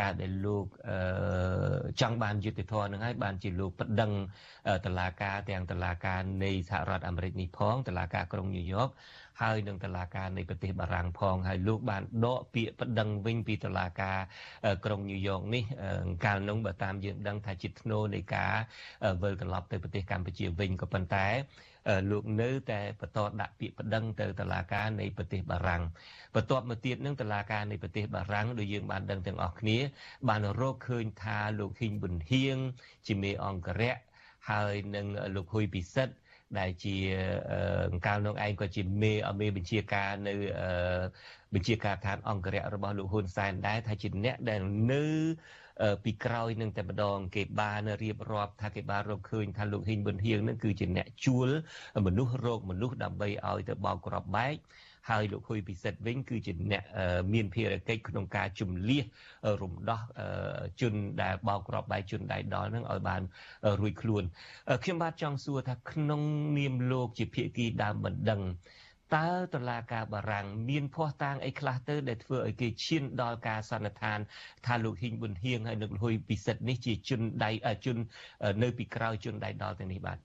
ការដែលលោកចង់បានយុត្តិធម៌នឹងហើយបានជាលោកប្តឹងតឡាការទាំងតឡាការនៃសហរដ្ឋអាមេរិកនេះផងតឡាការក្រុងញូវយ៉ក ហើយនឹងតឡាការនៃប្រទេសបារាំងផងហើយលោកបានដកពាក្យប្តឹងវិញពីតឡាការក្រុងញូវយ៉កនេះកាលនោះបើតាមយើងដឹងថាជាធ្នូនៃការវិលត្រឡប់ទៅប្រទេសកម្ពុជាវិញក៏ប៉ុន្តែលោកនៅតែបន្តដាក់ពាក្យប្តឹងទៅតុលាការនៃប្រទេសបារាំងបន្ទាប់មកទៀតនឹងតុលាការនៃប្រទេសបារាំងដោយយើងបានដឹងទាំងអស់គ្នា បានរកឃើញថាលោកហ៊ីងប៊ុនហៀងជាមេអង្គរៈហើយនឹងលោកហ៊ុយពិសិដ្ឋ ដែលជាកាលនោះឯងក៏ជាមេមេបញ្ជាការនៅបញ្ជាការឋានអង្គរៈរបស់លោកហ៊ុនសែនដែរថាជាអ្នកដែលនៅពីក្រោយនឹងតែម្ដងគេបានរៀបរាប់ថាគេបានរកឃើញថាលោកហ៊ីងប៊ុនហៀងនឹងគឺជាអ្នកជួលមនុស្សរោគមនុស្សដើម្បីឲ្យទៅបោកក្របបែក ហើយលោកហ៊ុយពិសិដ្ឋវិញគឺជាអ្នកមានភារកិច្ចក្នុងការជំលះរំដោះជនដែលបោកក្របបែកជនដៃដល់នឹងឲ្យបានរួចខ្លួនខ្ញុំបាទចង់សួរថាក្នុងនាមលោកជាភាគីដើមបណ្ដឹងតើតឡាការបារាំងមានភ័ស្តុតាងអីខ្លះទៅដែលធ្វើឲ្យគេឈានដល់ការសន្និដ្ឋាន ថាលោកហ៊ីងប៊ុនហៀងហើយលោកហ៊ុយពិសិដ្ឋនេះជាជនដៃជននៅពីក្រោយជនដៃដល់ទាំងនេះបាទ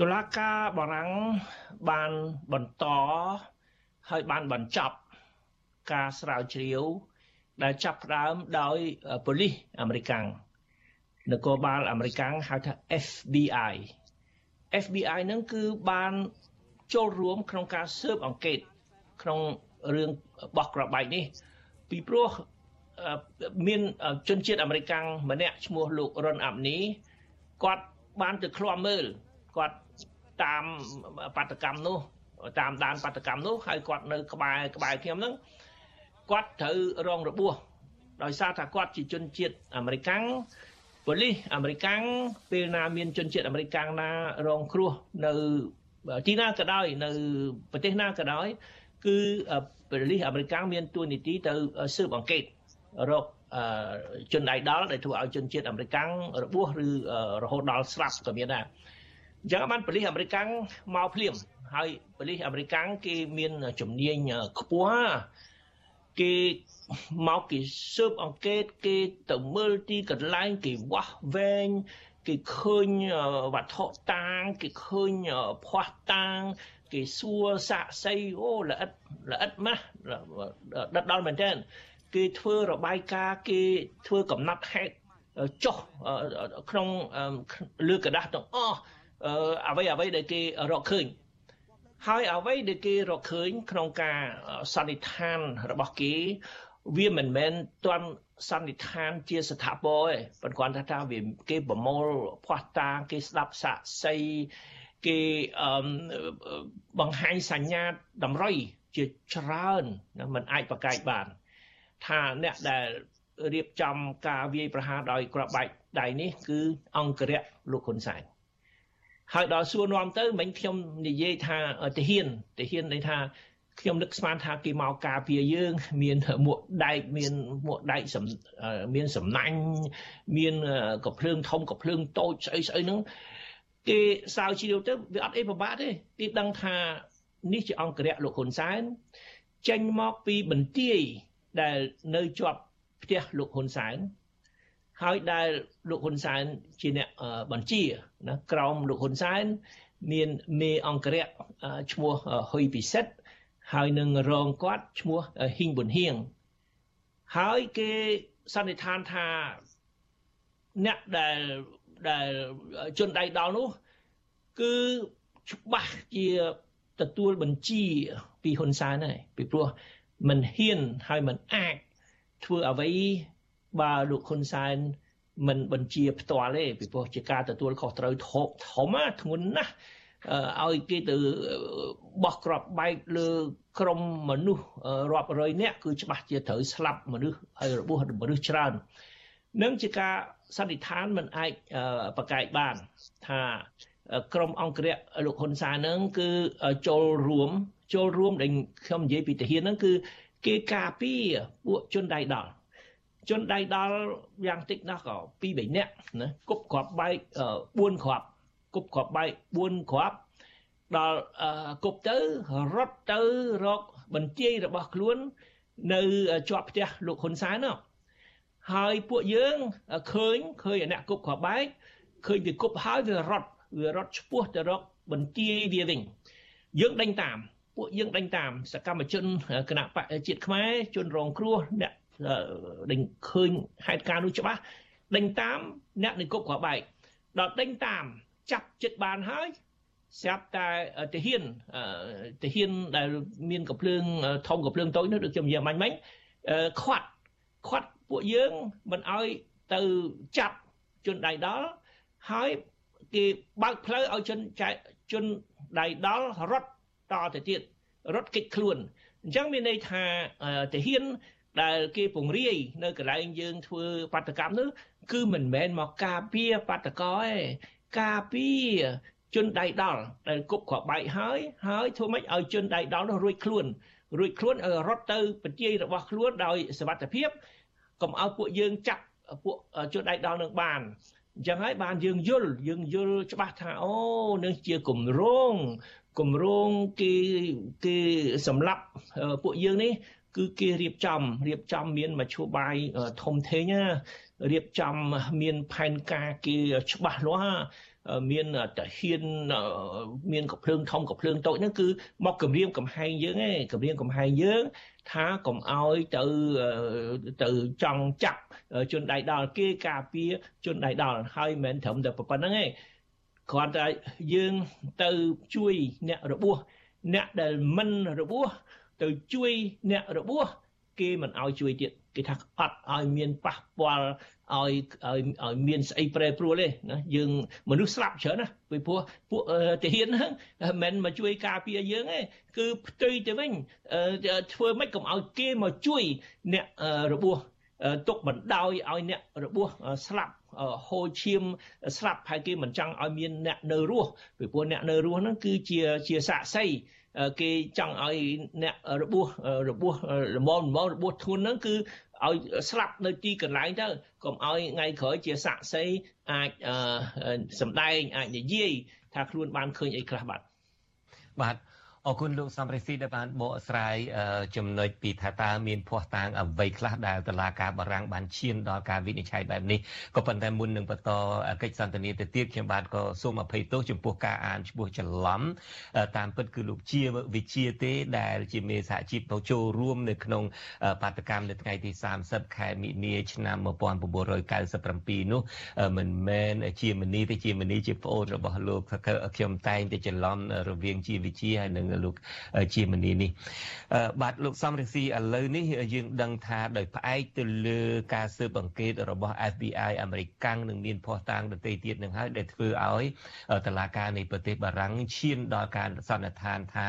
តឡាការបារាំងបានបន្តហើយបានបញ្ចប់ការស្រាវជ្រាវ ដែលចាប់ផ្ដើមដោយប៉ូលីសអាមេរិកនគរបាលអាមេរិកហៅថា FBI FBI ហ្នឹងគឺបានចូលរួមក្នុងការស៊ើបអង្កេត ក្នុងរឿងបោះក្របបែកនេះ ពីព្រោះមានជនជាតិអាមេរិកម្នាក់ឈ្មោះលោករ៉ុនអាប់នីគាត់បានទៅឃ្លាំមើលគាត់ តាមបដកម្មនោះ តាមដានបដកម្មនោះហើយគាត់នៅក្បែរក្បែរខ្ញុំហ្នឹងគាត់ត្រូវរងរបួសដោយសារថាគាត់ជាជនជាតិអាមេរិកាំងប៉ូលីសអាមេរិកាំងពេលណាមានជនជាតិអាមេរិកាំងណារងគ្រោះនៅទីណាក៏ដោយនៅប្រទេសណាក៏ដោយ គឺប៉ូលីសអាមេរិកាំងមានទួនាទីទៅស៊ើបអង្កេតរកជនដៃដល់ដែលធ្វើឲ្យជនជាតិអាមេរិកាំងរបួសឬរហូតដល់ស្លាប់ក៏មានដែរ អញ្ចឹងបានប៉ូលីសអាមេរិកាំងមកភ្លាមហើយប៉ូលីសអាមេរិកាំងគេមានជំនាញខ្ពស់គេមកគេស៊ើបអង្កេតគេទៅមើលទីកន្លែងគេវាស់វែងគេឃើញវត្ថុតាងគេឃើញភ័ស្តុតាងគេសួរសាក់សីអូល្អិតល្អិតម៉ាស់ដិតដល់មែនទែនគេធ្វើរបាយការណ៍គេធ្វើកំណត់ហេតុចុះក្នុងលើกระดาษទាំងអស់ អ្វីអ្វីដែលគេរកឃើញហើយអ្វីដែលគេរកឃើញក្នុងការសន្និដ្ឋានរបស់គេវាមិនមែនទាន់សន្និដ្ឋានជាស្ថាពរទេប៉ុន្តែគាត់ថាវាគេប្រមូលភ័ស្តុតាងគេស្ដាប់សាក់សីគេបង្ហាញសញ្ញាតម្រុយជាច្រើនมันអាចប្រកែកបាន ថាអ្នកដែលរៀបចំការវាយប្រហារដោយក្របបែកដៃនេះ គឺអង្គរៈលោកហ៊ុនសែន ហើយដល់សួរនាំទៅមិញខ្ញុំនិយាយថាទាហានទាហានន័យថាខ្ញុំនឹកស្មានថាគេមកការពារយើង មានមួកដែកមានមួកដែកសំមានសំណាញ់មានកភ្លើងធំកភ្លើងតូចស្អីស្អីហ្នឹងគេសើជ្រាវទៅវាអត់អីពិបាកទេគេដឹងថានេះជាអង្គរៈលោកហ៊ុនសែនចេញមកពីបន្ទាយដែលនៅជាប់ផ្ទះលោកហ៊ុនសែន ហើយដែលលោកហ៊ុនសែនជាអ្នកបញ្ជាណាក្រមលោកហ៊ុនសែនមានមេអង្គរៈឈ្មោះហ៊ុយពិសិដ្ឋហើយនឹងរងគាត់ឈ្មោះហ៊ីងប៊ុនហៀងហើយគេសន្និដ្ឋានថាអ្នកដែលដែលជនដៃដល់នោះ គឺច្បាស់ជាទទួលបញ្ជាពីហ៊ុនសែនហើយពីព្រោះមិនហ៊ានហើយមិនអាចធ្វើអ្វី បើលោកហ៊ុនសែនមិនបញ្ជាផ្ទាល់ទេពីព្រោះជាការទទួលខុសត្រូវធំធំណាធ្ងន់ណាស់ឲ្យគេទៅបោះក្របបែកលើក្រុមមនុស្សរាប់រយនាក់គឺច្បាស់ជាត្រូវស្លាប់មនុស្សហើយរបួសមនុស្សច្រើននឹងជាការសន្និដ្ឋានមិនអាចប្រកែកបានថាក្រមអង្គរៈលោកហ៊ុនសែនហ្នឹងគឺចូលរួមចូលរួមដែលខ្ញុំនិយាយពីទាហានហ្នឹងគឺគេការពារពួកជនដៃដល់ ជនដៃដល់យ៉ាងតិចណាស់ក៏2 3នាក់ណាគប់គ្រាប់បែក4គ្រាប់គប់គ្រាប់បែក4គ្រាប់ដល់គប់ទៅរត់ទៅរកបន្ទាយរបស់ខ្លួន នៅជាប់ផ្ទះលោកហ៊ុនសែននោះហើយពួកយើងឃើញឃើញអ្នកគប់គ្រាប់បែកឃើញវាគប់ហើយវារត់វារត់ឆ្ពោះទៅរកបន្ទាយវាវិញយើងដេញតាម ពួកយើងដេញតាមសកម្មជនគណៈបកជាតិខ្មែរជនរងគ្រោះអ្នក ដេញឃើញហេតុការណ៍នោះច្បាស់ដេញតាមអ្នកនៃគប់ក្របបែកដល់ដេញតាមចាប់ចិត្តបានហើយស្រាប់តែទាហានទាហានដែលមានកំភ្លើងធំកំភ្លើងតូចនោះដូចខ្ញុំនិយាយមាញ់មិញខាត់ខាត់ពួកយើងមិនអោយទៅចាប់ជនដៃដល់ហើយគេបើកផ្លូវឲ្យជនជនដៃដល់រត់តទៅទៀតរត់គេចខ្លួនអញ្ចឹងមានន័យថាទាហាន ដែលគេពង្រាយនៅកន្លែងយើងធ្វើបាតកម្មនោះគឺមិនមែនមកការពារបាតកោទេការពារជនដៃដល់ដែលគប់គ្រាប់បែកហើយហើយធ្វើម៉េចឲ្យជនដៃដល់នោះរួចខ្លួនរួចខ្លួនឲ្យរត់ទៅបញ្ជារបស់ខ្លួនដោយសវត្ថិភាពកុំឲ្យពួកយើងចាប់ពួកជនដៃដល់នឹងបានអញ្ចឹងហើយបានយើងយល់យើងយល់ច្បាស់ថាអូនឹងជាគម្រោងគម្រោងគេគេសម្រាប់ពួកយើងនេះ គឺគេរៀបចំរៀបចំមានមធ្យោបាយធំធេងណារៀបចំមានផែនការគេច្បាស់លាស់មានតាហ៊ានមានកំភ្លើងធំកំភ្លើងតូចហ្នឹងគឺមកគម្រាមកំហែងយើងឯងគម្រាមកំហែងយើងថាកុំឲ្យទៅទៅចង់ចាក់ជនដៃដល់គេការពារជនដៃដល់ហើយមិនត្រឹមតែប៉ុណ្្នឹងឯងគ្រាន់តែយើងទៅជួយអ្នករបួសអ្នកដែលមិនរបួស ទៅជួយអ្នករបួសគេមិនឲ្យជួយទៀតគេថាអត់ឲ្យមានប៉ះពាល់ឲ្យឲ្យឲ្យមានស្អីប្រែប្រួលទេណាយើងមនុស្សស្លាប់ច្រើនណាពីព្រោះពួកទាហានហ្នឹងមិនមកជួយការពារយើងទេគឺផ្ទុយទៅវិញធ្វើម៉េចកុំឲ្យគេមកជួយអ្នករបួសទុកបណ្ដោយឲ្យអ្នករបួសស្លាប់ហូរឈាមស្លាប់ហើយគេមិនចង់ឲ្យមានអ្នកនៅរស់ពីព្រោះអ្នកនៅរស់ហ្នឹងគឺជាជាសាក់សី គេចង់ឲ្យអ្នករបួសរបួសល្មមល្មមរបួសធ្ងន់ហ្នឹងគឺឲ្យស្លាប់នៅទីកន្លែងទៅកុំឲ្យថ្ងៃក្រោយជាសាក់សីអាចសម្ដែងអាចនិយាយថាខ្លួនបានឃើញអីខ្លះបាទបាទ អរគុណលោកសំរិទ្ធដែលបានបកស្រាយចំណុចពីថាតើមានភ័ស្តុតាងអ្វីខ្លះដែលតឡាការបារាំងបានឈានដល់ការវិនិច្ឆ័យបែបនេះក៏ប៉ុន្តែមុននឹងបន្តកិច្ចសន្ទនាទៅទៀតខ្ញុំបាទក៏សូមអភ័យទោសចំពោះការអានឈ្មោះច្រឡំតាមពិតគឺលោកជាវិជាទេដែលជាមេសហជីពទៅចូលរួមនៅក្នុងបាតកម្មនៅថ្ងៃទី30ខែមិនិនាឆ្នាំ1997នោះមិនមែនជាមនីទេជាមនីជាប្អូនរបស់លោកខ្ញុំតែងតែច្រឡំរវាងជាវិជាហើយនិងលោកជាមនីនេះបាទលោកសំរងស៊ីឥឡូវនេះយើងដឹងថាដោយផ្អែកទៅលើការស៊ើបអង្កេតរបស់ FBI អាមេរិកនឹងមានភ័ស្តុតាងដទៃទៀតនឹងហើយដែលធ្វើឲ្យតឡាការនៃប្រទេសបារាំងឈានដល់ការសន្និដ្ឋានថា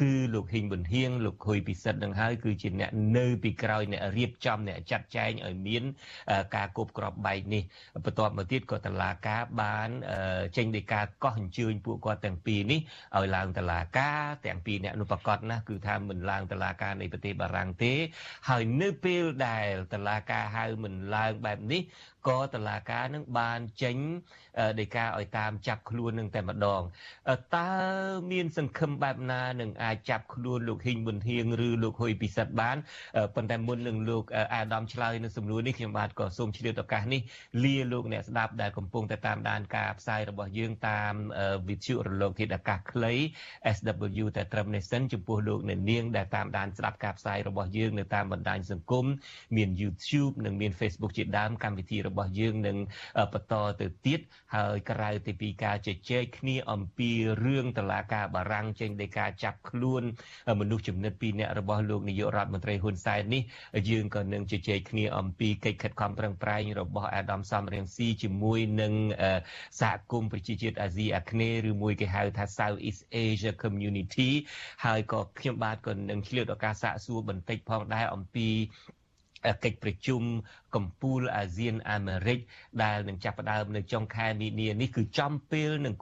គឺលោកហ៊ីងប៊ុនហៀងលោកខុយពិសិដ្ឋនឹងហើយគឺជាអ្នកនៅពីក្រោយអ្នករៀបចំអ្នកចាត់ចែងឲ្យមាន ការគប់ក្របបែកនេះបន្ទាប់មកទៀតក៏តឡាការបានចេញដោយការកោះអញ្ជើញពួកគាត់ទាំងពីរនេះឲ្យឡើងតឡាការទាំងពីរអ្នកនោះប្រកាសណាគឺថាមិនឡើងតឡាការនៃប្រទេសបារាំងទេ ហើយនៅពេលដែលតឡាការហៅមិនឡើងបែបនេះក៏តឡាការនឹងបានចេញ ដោយការឲ្យតាមចាប់ខ្លួននឹងតែម្ដងតើមានសង្ឃឹមបែបណានឹងអាចចាប់ខ្លួនលោកហ៊ីងប៊ុនហៀងឬលោកហ៊ុយពិសិដ្ឋបានប៉ុន្តែមុននឹងលោកអាដាមឆ្លើយនៅសំណួរនេះខ្ញុំបាទក៏សូមឆ្លៀតឱកាសនេះលាលោកអ្នកស្ដាប់ដែលកំពុងតែតាមដានការផ្សាយរបស់យើងតាមវិទ្យុរលកធាតុអាកាសខ្លី SW តែត្រឹមនេះសិនចំពោះលោកអ្នកនាងដែលតាមដានស្ដាប់ការផ្សាយរបស់យើងនៅតាមបណ្ដាញសង្គមមាន YouTube និងមាន Facebook ជាដើមកម្មវិធីរបស់យើងនឹងបន្តទៅទៀតហើយក្រៅពីពីការជជែកគ្នាអំពីរឿងតឡាការបារាំងចេញដោយការចាប់ខ្លួន មនុស្សចំណិតពីរនាក់របស់លោកនាយករដ្ឋមន្ត្រីហ៊ុនសែននេះយើងក៏នឹងជជែកគ្នាអំពីកិច្ចខិតខំប្រឹងប្រែងរបស់អាដាមសំរៀងស៊ីជាមួយនឹងសហគមន៍ប្រជាជាតិអាស៊ីអាគ្នេយ៍ឬមួយគេហៅថា Southeast Asia Community ហើយក៏ខ្ញុំបាទក៏នឹងឆ្លៀតឱកាសសាកសួរបន្តិចផងដែរអំពី កិច្ចប្រជុំកម្ពុជាអាស៊ានអាមេរិកដែលនឹងចាប់ផ្ដើមនៅចុងខែមីនានេះគឺចំពេលនឹង